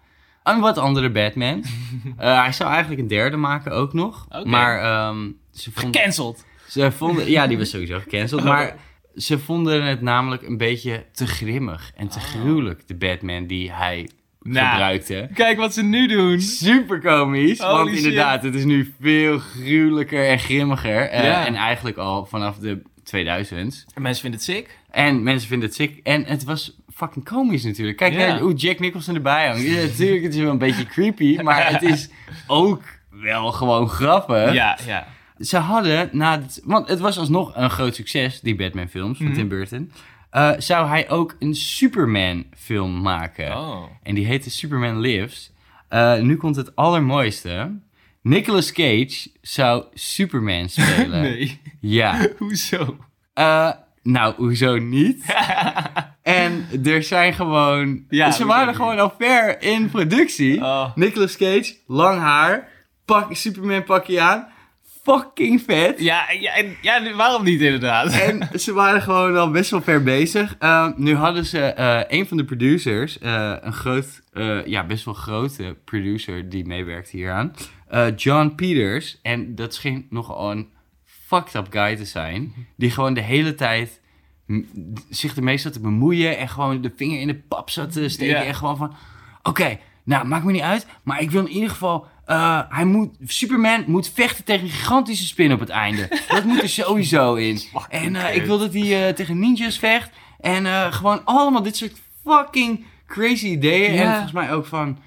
Een wat andere Batman. Hij zou eigenlijk een derde maken ook nog. Maar ehm, ze vonden... Gecanceld. Ze vonden, ja, die was sowieso gecanceld. Maar ze vonden het namelijk een beetje te grimmig en te Oh. gruwelijk, de Batman die hij Nou. gebruikte. Kijk wat ze nu doen. Super komisch, Holy want shit. inderdaad, het is nu veel gruwelijker en grimmiger. Eh, Ja. En eigenlijk al vanaf de 2000's. En mensen vinden het sick. En mensen vinden het sick. En het was fucking komisch natuurlijk. Kijk Ja. hoe Jack Nicholson erbij hangt. Ja, natuurlijk, het is wel een beetje creepy, maar het is ook wel gewoon grappig. Ja, ja. Ze hadden na het, want het was alsnog een groot succes, die Batman-films van Mhm. Tim Burton. Eh, zou hij ook een Superman-film maken? Oh. En die heette Superman Lives. Eh, nu komt het allermooiste. Nicolas Cage zou Superman spelen. Nee. Ja. Hoezo? Eh, nou, hoezo niet? en er zijn gewoon... Ja, ze waren niet? gewoon al ver in productie. Oh. Nicolas Cage, lang haar, pak, Superman pakje aan. Fucking vet. Ja, ja, en- ja, waarom niet inderdaad? En ze waren gewoon al best wel ver bezig. Eh, nu hadden ze eh, een van de producers, eh, een groot, eh, ja, best wel grote producer die meewerkt hieraan, John Peters. En dat scheen nogal een fucked up guy te zijn. Die gewoon de hele tijd zich ermee zat te bemoeien. En gewoon de vinger in de pap zat te steken. En gewoon van, oké, nou, maakt me niet uit. Maar ik wil in ieder geval... eh, hij moet, Superman moet vechten tegen een gigantische spin op het einde. Dat moet er sowieso in. En eh, ik wil dat hij eh, tegen ninjas vecht. En eh, gewoon allemaal dit soort fucking crazy ideeën. Ja. En volgens mij ook van...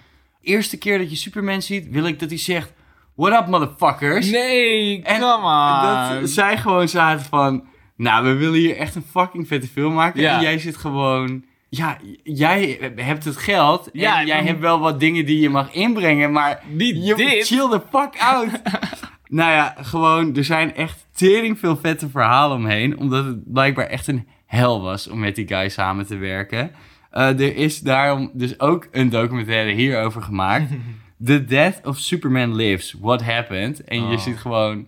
Eerste keer dat je Superman ziet, wil ik dat hij zegt... What up, motherfuckers? Nee, En come on. Dat zij gewoon zaten van... Nou, we willen hier echt een fucking vette film maken. Ja. En jij zit gewoon... Ja, jij hebt het geld. Ja, en jij maar- hebt wel wat dingen die je mag inbrengen. Maar Niet je dit. chill the fuck out. nou ja, gewoon... Er zijn echt tering veel vette verhalen omheen. Omdat het blijkbaar echt een hel was om met die guy samen te werken. Eh, er is daarom dus ook een documentaire hierover gemaakt. The Death of Superman Lives. What Happened. En je Oh. ziet gewoon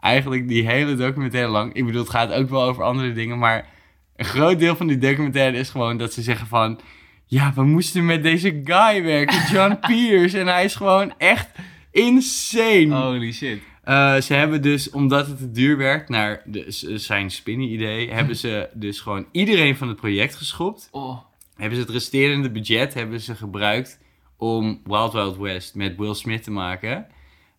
eigenlijk die hele documentaire lang. Ik bedoel, het gaat ook wel over andere dingen. Maar een groot deel van die documentaire is gewoon dat ze zeggen van... Ja, we moesten met deze guy werken, John Pierce. En hij is gewoon echt insane. Holy shit. Eh, ze hebben dus, omdat het te duur werd, naar de, zijn spinnen idee, hebben ze dus gewoon iedereen van het project geschopt. Oh. Hebben ze het resterende budget hebben ze gebruikt om Wild Wild West met Will Smith te maken.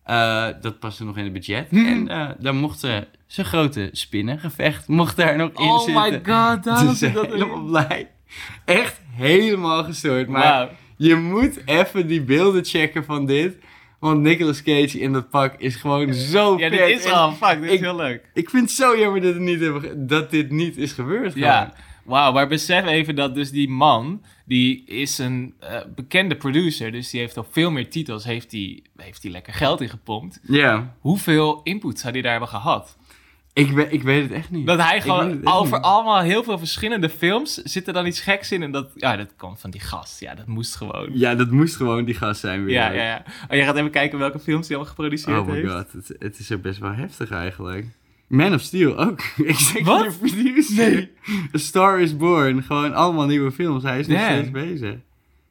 Eh, dat paste nog in het budget. Hmm. En eh daar mochten zijn grote spinnengevecht mocht daar nog in Oh zitten. my god, Dus zit dat helemaal blij. Echt helemaal gestoord. Maar je moet even die beelden checken van dit. Want Nicolas Cage in dat pak is gewoon zo Ja, vet. dit is En al, fuck, dit is ik- heel leuk. Ik vind het zo jammer dat, het niet hebben, dat dit niet is gebeurd. Ja, wauw, maar besef even dat dus die man, die is een eh, bekende producer, dus die heeft al veel meer titels, heeft die, heeft die lekker geld in gepompt. Ja, Hoeveel input zou die daar hebben gehad? Ik, we, ik weet het echt niet. Dat hij weet gewoon over niet. allemaal heel veel verschillende films zit er dan iets geks in en dat, ja, dat komt van die gast. Ja, dat moest gewoon. Ja, dat moest gewoon die gast zijn weer. Ja, ja, ja. Oh, jij gaat even kijken welke films hij allemaal geproduceerd Oh my heeft. god, het, het is er best wel heftig eigenlijk. Man of Steel ook. Executive Wat? producer. Nee. A Star is Born. Gewoon allemaal nieuwe films. Hij is nog steeds bezig.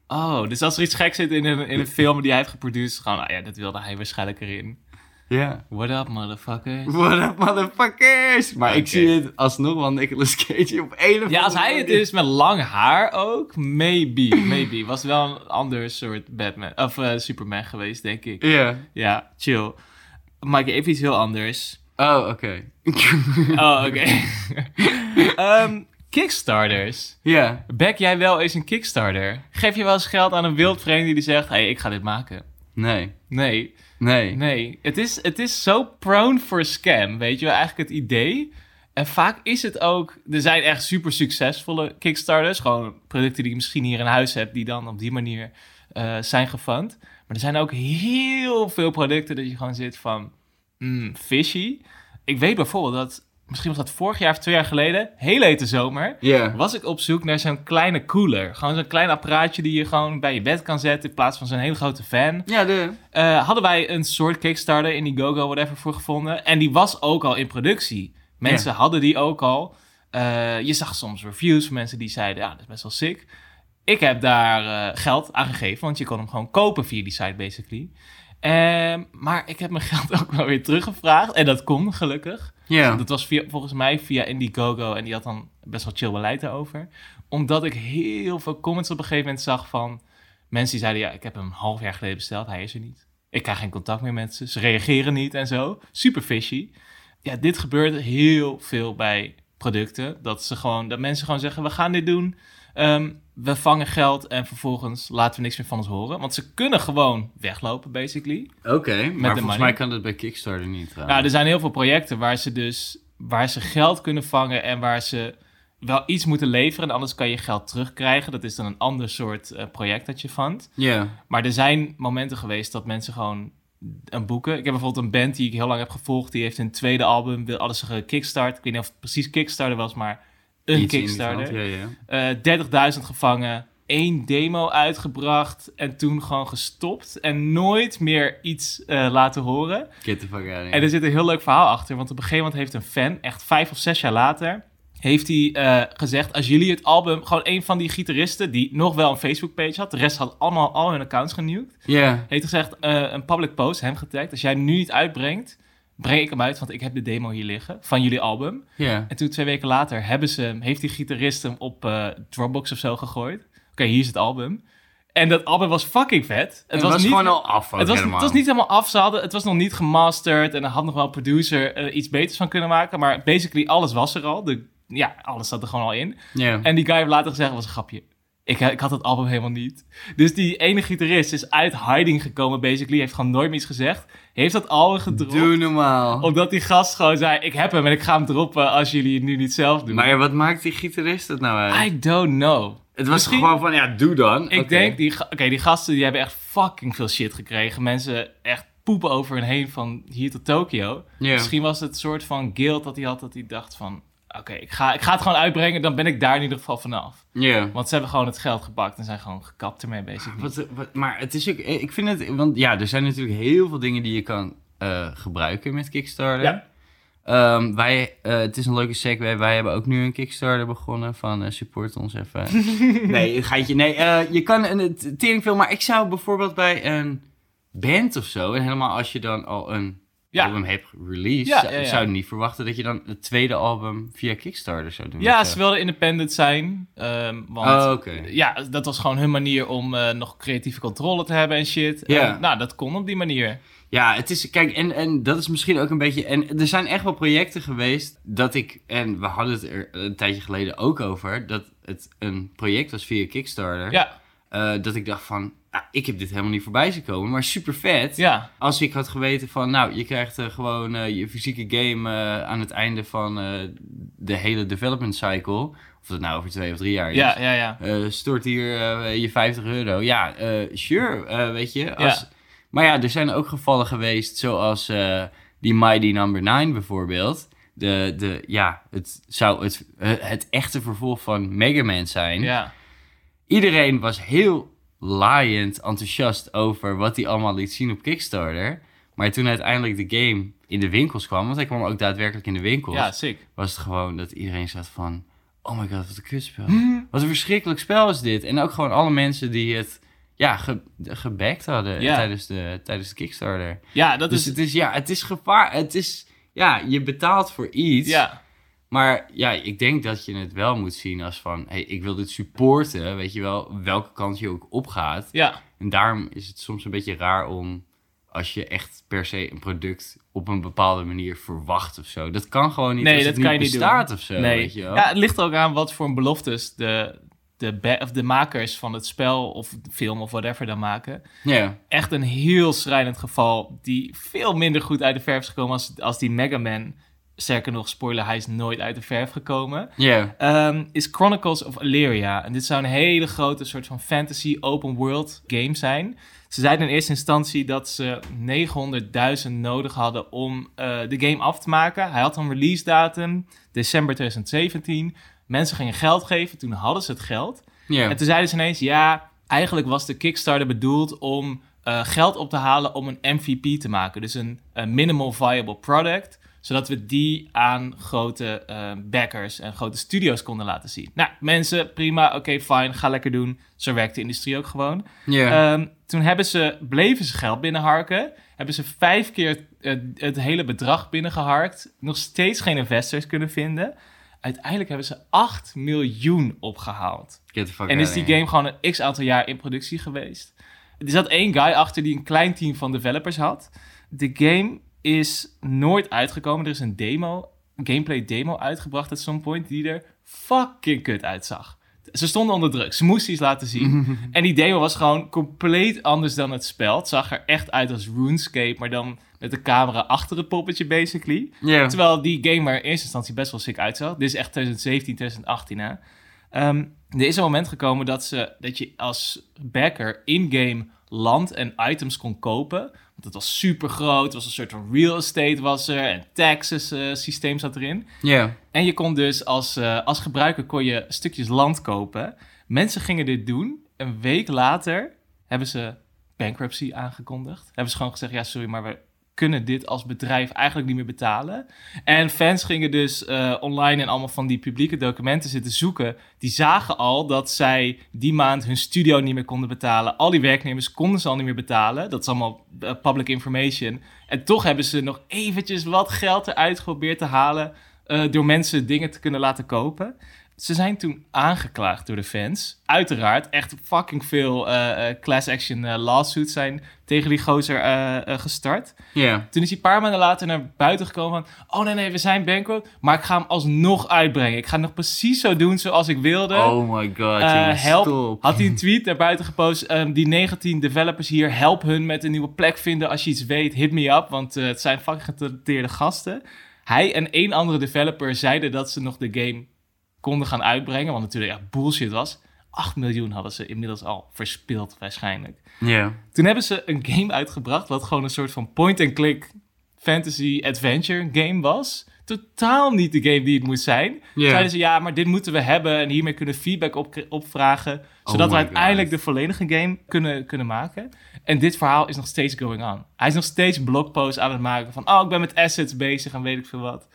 Oh, dus als er iets geks zit in een, in een film die hij heeft geproduceerd, gewoon, nou ja, dat wilde hij waarschijnlijk erin. Ja. What up, motherfuckers? What up, motherfuckers? Maar ik zie het alsnog wel Nicolas Cage op een of Ja, als hij het is met lang haar ook, maybe, maybe. Was wel een ander soort Batman, of eh, Superman geweest, denk ik. Ja. Ja, chill. Maak je even iets heel anders. Oh, oké. Oh, oké. Ehm, Kickstarters. ja. Back jij wel eens een Kickstarter? Geef je wel eens geld aan een wildvreemde die zegt, hey, ik ga dit maken? Nee. Nee, Nee. nee. Het is, het is zo prone for scam, weet je wel, eigenlijk het idee. En vaak is het ook, er zijn echt super succesvolle Kickstarters, gewoon producten die je misschien hier in huis hebt, die dan op die manier eh, zijn gefund. Maar er zijn ook heel veel producten dat je gewoon zit van, mm, fishy. Ik weet bijvoorbeeld dat, misschien was dat vorig jaar of twee jaar geleden, heel hete zomer, Ja. was ik op zoek naar zo'n kleine cooler. Gewoon zo'n klein apparaatje die je gewoon bij je bed kan zetten in plaats van zo'n hele grote fan. Ja, de... Eh, hadden wij een soort Kickstarter, Indiegogo, whatever, voor gevonden. En die was ook al in productie. Mensen hadden die ook al. Eh, je zag soms reviews van mensen die zeiden, ja, dat is best wel sick. Ik heb daar eh, geld aan gegeven, want je kon hem gewoon kopen via die site, basically. Ehm, maar ik heb mijn geld ook wel weer teruggevraagd. En dat kon, gelukkig. Ja. Dat was via, volgens mij via Indiegogo en die had dan best wel chill beleid daarover. Omdat ik heel veel comments op een gegeven moment zag van mensen die zeiden, ja, ik heb hem een half jaar geleden besteld, hij is er niet. Ik krijg geen contact meer met ze, ze reageren niet en zo. Super fishy. Ja, dit gebeurt heel veel bij producten. Dat, ze gewoon, dat mensen gewoon zeggen, we gaan dit doen. Ehm, we vangen geld en vervolgens laten we niks meer van ons horen. Want ze kunnen gewoon weglopen, basically. Oké, maar volgens money. mij kan dat bij Kickstarter niet. trouwens. Nou, er zijn heel veel projecten waar ze dus waar ze geld kunnen vangen en waar ze wel iets moeten leveren. En anders kan je geld terugkrijgen. Dat is dan een ander soort eh, project dat je vangt. Ja. Maar er zijn momenten geweest dat mensen gewoon een boeken. Ik heb bijvoorbeeld een band die ik heel lang heb gevolgd. Die heeft een tweede album, wil alles gekickstart. Ik weet niet of het precies Kickstarter was, maar een Iets Kickstarter. Ja, ja. Eh 30.000 gevangen, één demo uitgebracht en toen gewoon gestopt en nooit meer iets eh, laten horen. Get the fuck out of here. En er zit een heel leuk verhaal achter, want op een gegeven moment heeft een fan, echt vijf of zes jaar later, heeft hij eh, gezegd, als jullie het album, gewoon een van die gitaristen die nog wel een Facebook-page had, de rest had allemaal al hun accounts genuwd, Ja. heeft gezegd, eh, een public post, hem getagd, als jij hem nu niet uitbrengt, breng ik hem uit, want ik heb de demo hier liggen van jullie album. En toen twee weken later hebben ze, hem- heeft die gitarist hem op eh, Dropbox of zo gegooid. Oké, hier is het album. En dat album was fucking vet. Het was, niet, gewoon al af. het was, het was niet helemaal af. Ze hadden, het was nog niet gemasterd. En er had nog wel een producer eh, iets beters van kunnen maken. Maar basically alles was er al. De, ja, alles zat er gewoon al in. En die guy heeft later gezegd, was een grapje. Ik, ik had het album helemaal niet. Dus die ene gitarist is uit hiding gekomen, basically. Heeft gewoon nooit meer iets gezegd. Heeft dat album gedropt. Doe normaal. Omdat die gast gewoon zei, ik heb hem en ik ga hem droppen als jullie het nu niet zelf doen. Maar ja, wat maakt die gitarist het nou uit? I don't know. het was misschien- gewoon van, ja, doe dan. Ik denk, die, oké, die gasten die hebben echt fucking veel shit gekregen. Mensen echt poepen over hun heen van hier tot Tokio. Misschien was het een soort van guilt dat hij had, dat hij dacht van... Oké, ik, ga, ik ga het gewoon uitbrengen, dan ben ik daar in ieder geval vanaf. Ja. Want ze hebben gewoon het geld gepakt en zijn gewoon gekapt ermee. Wat, wat, maar het is ook, ik vind het, want ja, er zijn natuurlijk heel veel dingen die je kan eh, gebruiken met Kickstarter. Ja. Ehm, wij, eh, het is een leuke segue. Wij hebben ook nu een Kickstarter begonnen van eh, support ons even. nee, geitje. Nee, je kan een teringfilm, maar ik zou bijvoorbeeld bij een band of zo, en helemaal als je dan al een Ja. album hebt released, Ja, zou, ja, ja. zou ik niet verwachten dat je dan het tweede album via Kickstarter zou doen. Ja, ze zo. wilden independent zijn. ehm, want Oh, ja, dat was gewoon hun manier om eh, nog creatieve controle te hebben en shit. Ja. Nou, dat kon op die manier. Ja, het is, kijk, en, en dat is misschien ook een beetje, en er zijn echt wel projecten geweest dat ik, en we hadden het er een tijdje geleden ook over, dat het een project was via Kickstarter, Ja, eh, dat ik dacht van, ik heb dit helemaal niet voorbij zien komen, maar super vet. ja, Als ik had geweten van, nou, je krijgt eh, gewoon eh, je fysieke game eh, aan het einde van de hele development cycle, of dat nou over twee of drie jaar is. ja, ja, ja. Stort hier je 50 euro. Ja, sure, weet je. Als, Ja. Maar ja, er zijn ook gevallen geweest, zoals die Mighty Number 9 bijvoorbeeld. De, de, ja, het zou het, het echte vervolg van Mega Man zijn. ja. Iedereen was heel laaiend enthousiast over wat hij allemaal liet zien op Kickstarter. Maar toen uiteindelijk de game in de winkels kwam, want hij kwam ook daadwerkelijk in de winkels, Ja, sick. was het gewoon dat iedereen zat van... Oh my god, wat een kutspel. Wat een verschrikkelijk spel is dit. En ook gewoon alle mensen die het ja, ge, gebackt hadden Ja. tijdens, de, tijdens de Kickstarter. Ja, dat dus is... het is, ja, het is gevaar. Het is, ja, je betaalt voor iets. Ja, Maar ja, ik denk dat je het wel moet zien als van... hey, ik wil dit supporten, weet je wel, welke kant je ook opgaat. ja. En daarom is het soms een beetje raar om... als je echt per se een product op een bepaalde manier verwacht of zo. Dat kan gewoon niet Nee, als dat het kan niet je niet bestaat doen. of zo, nee. weet je wel. Ja, het ligt ook aan wat voor beloftes de, de, of de makers van het spel of de film of whatever dan maken. ja. Echt een heel schrijnend geval die veel minder goed uit de verf is gekomen als, als die Mega Man. Sterker nog, spoiler, hij is nooit uit de verf gekomen. Ja. Ehm, is Chronicles of Elyria. En dit zou een hele grote soort van fantasy open world game zijn. Ze zeiden in eerste instantie dat ze 900.000 nodig hadden om eh, de game af te maken. Hij had een release datum, december 2017. Mensen gingen geld geven, toen hadden ze het geld. Ja. En toen zeiden ze ineens, ja, eigenlijk was de Kickstarter bedoeld om eh, geld op te halen om een MVP te maken. Dus een, een minimal viable product, zodat we die aan grote eh, backers en grote studio's konden laten zien. Nou, mensen, prima, oké, fine, ga lekker doen. Zo werkt de industrie ook gewoon. Ehm, toen hebben ze, bleven ze geld binnenharken. Hebben ze vijf keer het hele bedrag binnengeharkt. Nog steeds geen investors kunnen vinden. Uiteindelijk hebben ze 8 miljoen opgehaald. En is die game gewoon een x aantal jaar in productie geweest. Er zat één guy achter die een klein team van developers had. De game is nooit uitgekomen. Er is een demo, een gameplay demo uitgebracht at some point die er fucking kut uitzag. Ze stonden onder druk. Ze moesten iets laten zien. en die demo was gewoon compleet anders dan het spel. Het zag er echt uit als RuneScape, maar dan met de camera achter het poppetje, basically. Terwijl die game er in eerste instantie best wel sick uitzag. Dit is echt 2017, 2018 hè. Ehm, er is een moment gekomen dat, ze, dat je als backer in-game land en items kon kopen. Want het was super groot, het was een soort van real estate was er en taxes eh, systeem zat erin. Ja. En je kon dus als, eh, als gebruiker kon je stukjes land kopen. Mensen gingen dit doen. Een week later hebben ze bankruptcy aangekondigd. Hebben ze gewoon gezegd, ja sorry, maar we kunnen dit als bedrijf eigenlijk niet meer betalen. En fans gingen dus eh, online en allemaal van die publieke documenten zitten zoeken. Die zagen al dat zij die maand hun studio niet meer konden betalen. Al die werknemers konden ze al niet meer betalen. Dat is allemaal eh, public information. En toch hebben ze nog eventjes wat geld eruit geprobeerd te halen... eh, door mensen dingen te kunnen laten kopen. Ze zijn toen aangeklaagd door de fans. Uiteraard, echt fucking veel eh, eh, class action eh, lawsuits zijn tegen die gozer gestart. Ja. Toen is hij een paar maanden later naar buiten gekomen van... Oh nee, nee, we zijn bankropt, maar ik ga hem alsnog uitbrengen. Ik ga nog precies zo doen zoals ik wilde. Oh my god, jongens, help. stop. Had hij een tweet naar buiten gepost. ehm, die 19 developers hier, help hun met een nieuwe plek vinden. Als je iets weet, hit me up. Want het zijn fucking getalenteerde gasten. Hij en één andere developer zeiden dat ze nog de game konden gaan uitbrengen. Wat natuurlijk echt bullshit was. 8 miljoen hadden ze inmiddels al verspild waarschijnlijk. Ja. Toen hebben ze een game uitgebracht... wat gewoon een soort van point-and-click fantasy adventure game was. Totaal niet de game die het moest zijn. Zeiden ze, ja, maar dit moeten we hebben... en hiermee kunnen we feedback op, opvragen... zodat Oh we my uiteindelijk God. de volledige game kunnen, kunnen maken. En dit verhaal is nog steeds going on. Hij is nog steeds blogposts aan het maken van... oh, ik ben met assets bezig en weet ik veel wat.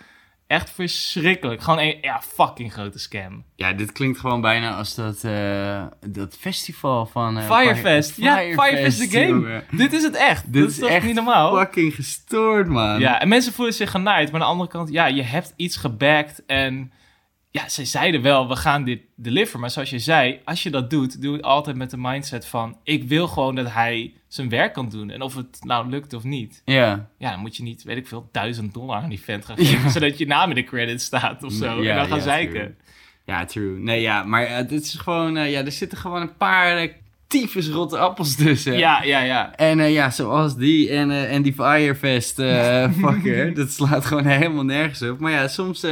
Echt verschrikkelijk. Gewoon een ja, fucking grote scam. Ja, dit klinkt gewoon bijna als dat, eh, dat festival van... eh, Firefest. Fire- Ja, Firefest de game. jongen. Dit is het echt. Dit dat is is toch echt niet normaal? fucking gestoord, man. Ja, en mensen voelen zich genaaid. Maar aan de andere kant, ja, je hebt iets gebackt. En ja, ze zeiden wel, we gaan dit deliveren. Maar zoals je zei, als je dat doet, doe het altijd met de mindset van... ik wil gewoon dat hij zijn werk kan doen. En of het nou lukt of niet. Ja. Ja, dan moet je niet, weet ik veel, duizend dollar aan die vent gaan geven... zodat je naam in de credits staat of zo. Ja, en dan gaan ja, zeiken. true. Ja, true. Nee, ja, maar uh, dit is gewoon... eh, ja, er zitten gewoon een paar uh, tyfus rotte appels tussen. Ja, ja, ja. En uh, ja, zoals die en, uh, en die Firefest uh, fucker. dat slaat gewoon helemaal nergens op. Maar ja, soms...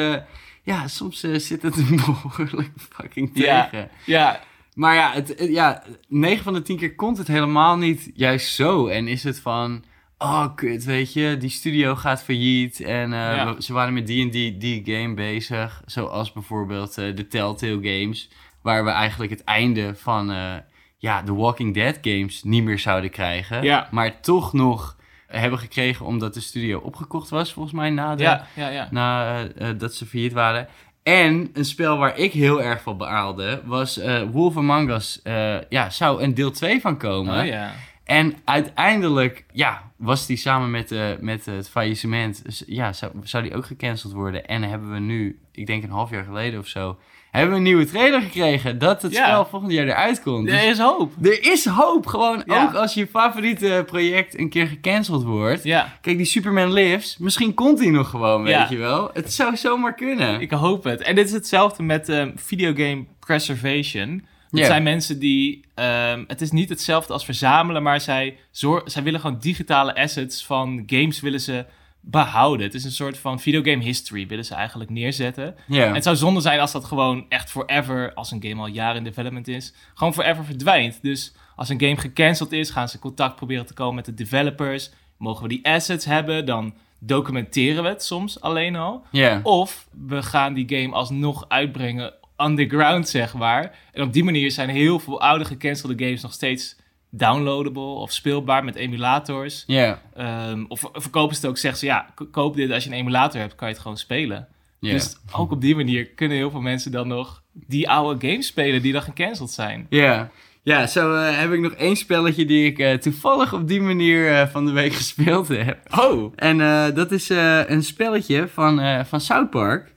ja, soms zit het een behoorlijk fucking tegen. Ja, ja. Maar ja, het, ja, 9 van de 10 keer komt het helemaal niet juist zo. En is het van, oh kut, weet je, die studio gaat failliet. En uh, ja. we, ze waren met die en die, die game bezig. Zoals bijvoorbeeld uh, de Telltale Games. Waar we eigenlijk het einde van uh, ja, de Walking Dead games niet meer zouden krijgen. Ja. Maar toch nog hebben gekregen omdat de studio opgekocht was, volgens mij, na, de, ja, ja, ja. na dat ze failliet waren. En een spel waar ik heel erg van beaalde was uh, Wolf Among Us. Uh, ja, zou een deel 2 van komen. Oh, ja. En uiteindelijk ja, was die samen met, uh, met het faillissement, dus, ja, zou, zou die ook gecanceld worden. En hebben we nu, ik denk een half jaar geleden of zo, hebben we een nieuwe trailer gekregen dat het Ja. spel volgend jaar eruit komt. Dus Er is hoop. er is hoop, gewoon Ja. ook als je favoriete project een keer gecanceld wordt. Ja, Kijk, die Superman Lives, misschien komt die nog gewoon, weet je wel. Het zou zomaar kunnen. ik hoop het. En dit is hetzelfde met um, videogame preservation. Ja. zijn mensen die... um, het is niet hetzelfde als verzamelen, maar zij, zij willen gewoon digitale assets van games willen ze behouden. Het is een soort van videogame history willen ze eigenlijk neerzetten. En het zou zonde zijn als dat gewoon echt forever, als een game al jaren in development is, gewoon forever verdwijnt. Dus als een game gecanceld is, gaan ze contact proberen te komen met de developers. Mogen we die assets hebben, dan documenteren we het soms alleen al. Of we gaan die game alsnog uitbrengen underground, zeg maar. En op die manier zijn heel veel oude gecancelde games nog steeds downloadable of speelbaar met emulators. Ja. Um, of verkopen ze het ook, zeggen ze ja, koop dit als je een emulator hebt, kan je het gewoon spelen. Dus ook op die manier kunnen heel veel mensen dan nog die oude games spelen die dan gecanceld zijn. Ja. Ja, zo eh, heb ik nog één spelletje die ik eh, toevallig op die manier eh, van de week gespeeld heb. Oh! En dat is een spelletje van, van South Park.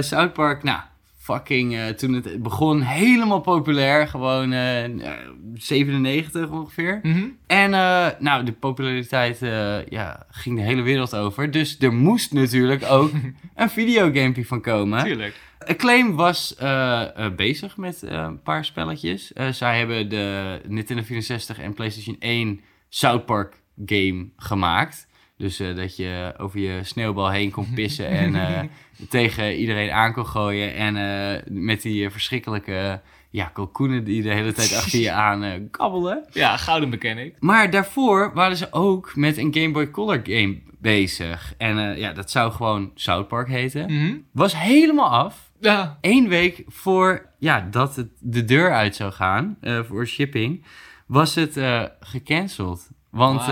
South Park, nou, fucking, eh, toen het begon, helemaal populair. Gewoon eh, eh, 97 ongeveer. Mhm. En eh, nou, de populariteit eh, ja, ging de hele wereld over. Dus er moest natuurlijk ook een videogamepje van komen. Tuurlijk. Acclaim was eh, eh, bezig met eh, een paar spelletjes. Eh, zij hebben de Nintendo 64 en PlayStation 1 South Park game gemaakt. Dus eh, dat je over je sneeuwbal heen kon pissen en eh, tegen iedereen aan kon gooien. En eh, met die verschrikkelijke ja, kalkoenen die de hele tijd achter je aan kabbelden. Ja, gouden mechanic. Maar daarvoor waren ze ook met een Game Boy Color game bezig. En ja, dat zou gewoon South Park heten. Mhm. Was helemaal af. Ja. Eén week voor ja, dat het de deur uit zou gaan voor shipping, was het gecanceld. Want.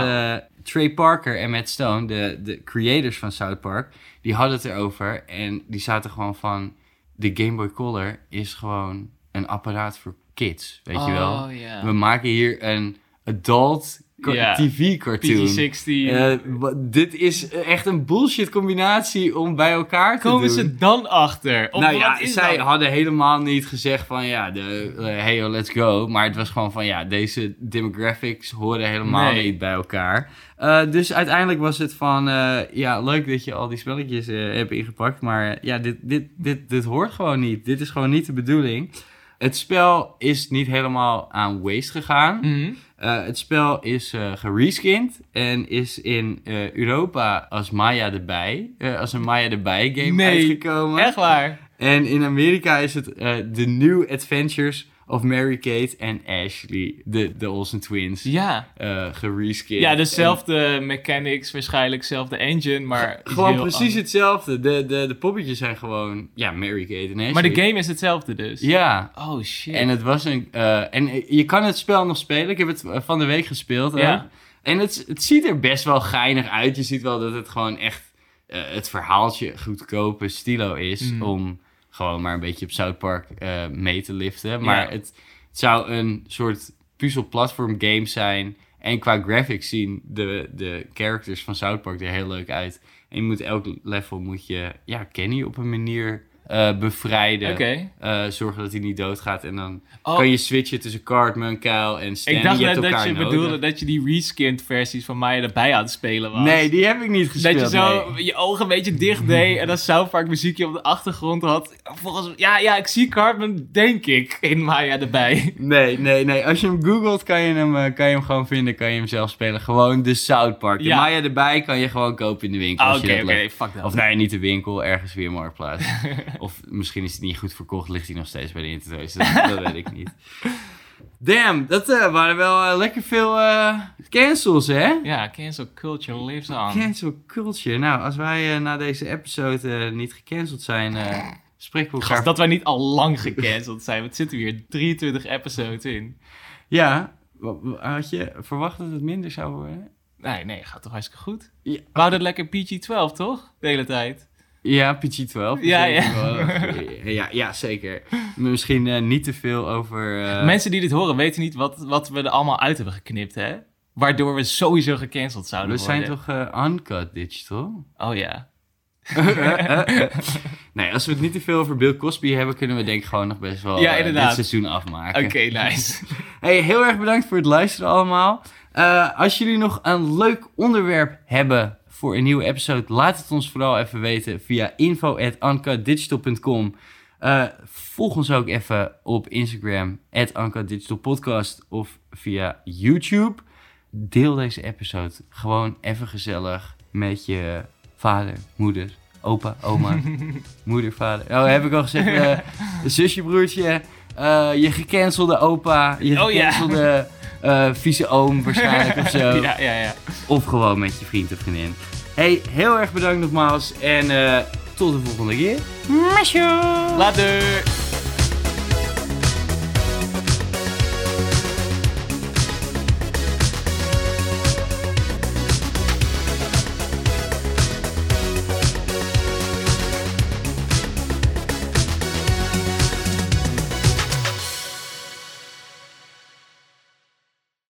Trey Parker en Matt Stone, de, de creators van South Park, die hadden het erover. En die zaten gewoon van, de Game Boy Color is gewoon een apparaat voor kids, weet je wel. Oh, ja. We maken hier een adult Ja. TV-cartoon. PG-16. Wa- dit is echt een bullshit combinatie om bij elkaar te Komen doen. ze dan achter? Of nou ja, zij hadden helemaal niet gezegd van ja, de, eh, hey yo, let's go. Maar het was gewoon van ja, deze demographics horen helemaal Nee. niet bij elkaar. Eh, dus uiteindelijk was het van eh, ja, leuk dat je al die spelletjes hebt ingepakt. Maar ja, dit, dit, dit, dit hoort gewoon niet. Dit is gewoon niet de bedoeling. Het spel is niet helemaal aan waste gegaan. Mhm. Eh, het spel is eh gereskind en is in eh, Europa als Maya erbij, eh, als een Maya erbij game Nee, uitgekomen. Echt waar? En in Amerika is het The New Adventures of Mary-Kate en Ashley, de, de Olsen twins, Ja. eh gereskind. Ja, dezelfde mechanics, waarschijnlijk dezelfde engine, maar... Gewoon precies anders. hetzelfde. De, de, de poppetjes zijn gewoon, ja, Mary-Kate en Ashley. Maar de game is hetzelfde dus? Ja, Oh, shit. En het was een. eh, en je kan het spel nog spelen. Ik heb het eh, van de week gespeeld. Ja. En het, het ziet er best wel geinig uit. Je ziet wel dat het gewoon echt eh, het verhaaltje goedkope stilo is. Mm. Om gewoon maar een beetje op South Park eh, mee te liften. Maar Ja. het, het zou een soort puzzel-platform game zijn. En qua graphics zien de, de characters van South Park er heel leuk uit. En je moet elk level moet je ja, Kenny op een manier eh, bevrijden. Eh, zorgen dat hij niet doodgaat. En dan Oh, kan je switchen tussen Cartman, Kyle en Stan. ik dacht je net dat je nodig. bedoelde dat je die reskinned versies van Maya erbij aan het spelen was. Nee, die heb ik niet gespeeld. Dat je zo nee. je ogen een beetje dicht deed en dan South Park muziekje op de achtergrond had. Volgens ja, ja, ik zie Cartman, denk ik, in Maya erbij. Nee, nee, nee. Als je hem googelt, kan je hem, eh, kan je hem gewoon vinden. Kan je hem zelf spelen. Gewoon de South Park. De Ja. Maya erbij kan je gewoon kopen in de winkel. Ah, als Oké, leuk- fuck dat. Of nee, niet de winkel. Ergens via Marktplaats. of misschien is het niet goed verkocht. Ligt hij nog steeds bij de Intertoys. Dat, dat weet ik niet. Damn, dat eh, waren wel eh, lekker veel eh, cancels, hè? Ja, cancel culture lives on. Cancel culture. Nou, als wij na deze episode niet gecanceld zijn, spreken we elkaar. Gast, dat wij niet al lang gecanceld zijn. Wat zitten we hier? 23 episodes in. Ja, had je verwacht dat het minder zou worden? Nee, nee, gaat toch hartstikke goed? Ja. We houden het lekker PG-12, toch? De hele tijd. Ja, PG-12. Ja, ja. Ja. Ja, zeker. Misschien eh, niet te veel over... eh, Mensen die dit horen weten niet wat, wat we er allemaal uit hebben geknipt, hè? Waardoor we sowieso gecanceld zouden We worden. zijn toch eh, uncut digital? Oh ja. nee, als we het niet te veel over Bill Cosby hebben, kunnen we denk ik gewoon nog best wel Ja, inderdaad. dit seizoen afmaken. Oké, nice. Hey, heel erg bedankt voor het luisteren allemaal. Als jullie nog een leuk onderwerp hebben voor een nieuwe episode, laat het ons vooral even weten via info@uncutdigital.com. Eh, volg ons ook even op Instagram @uncutdigitalpodcast of via YouTube. Deel deze episode gewoon even gezellig met je vader, moeder, opa, oma, moeder, vader. Oh, heb ik al gezegd. eh, zusje, broertje, eh, je gecancelde opa, je Oh, ja. Eh, vieze oom waarschijnlijk of zo. Ja, ja, ja. Of gewoon met je vriend of vriendin. Hey, heel erg bedankt nogmaals en eh, tot de volgende keer. Later.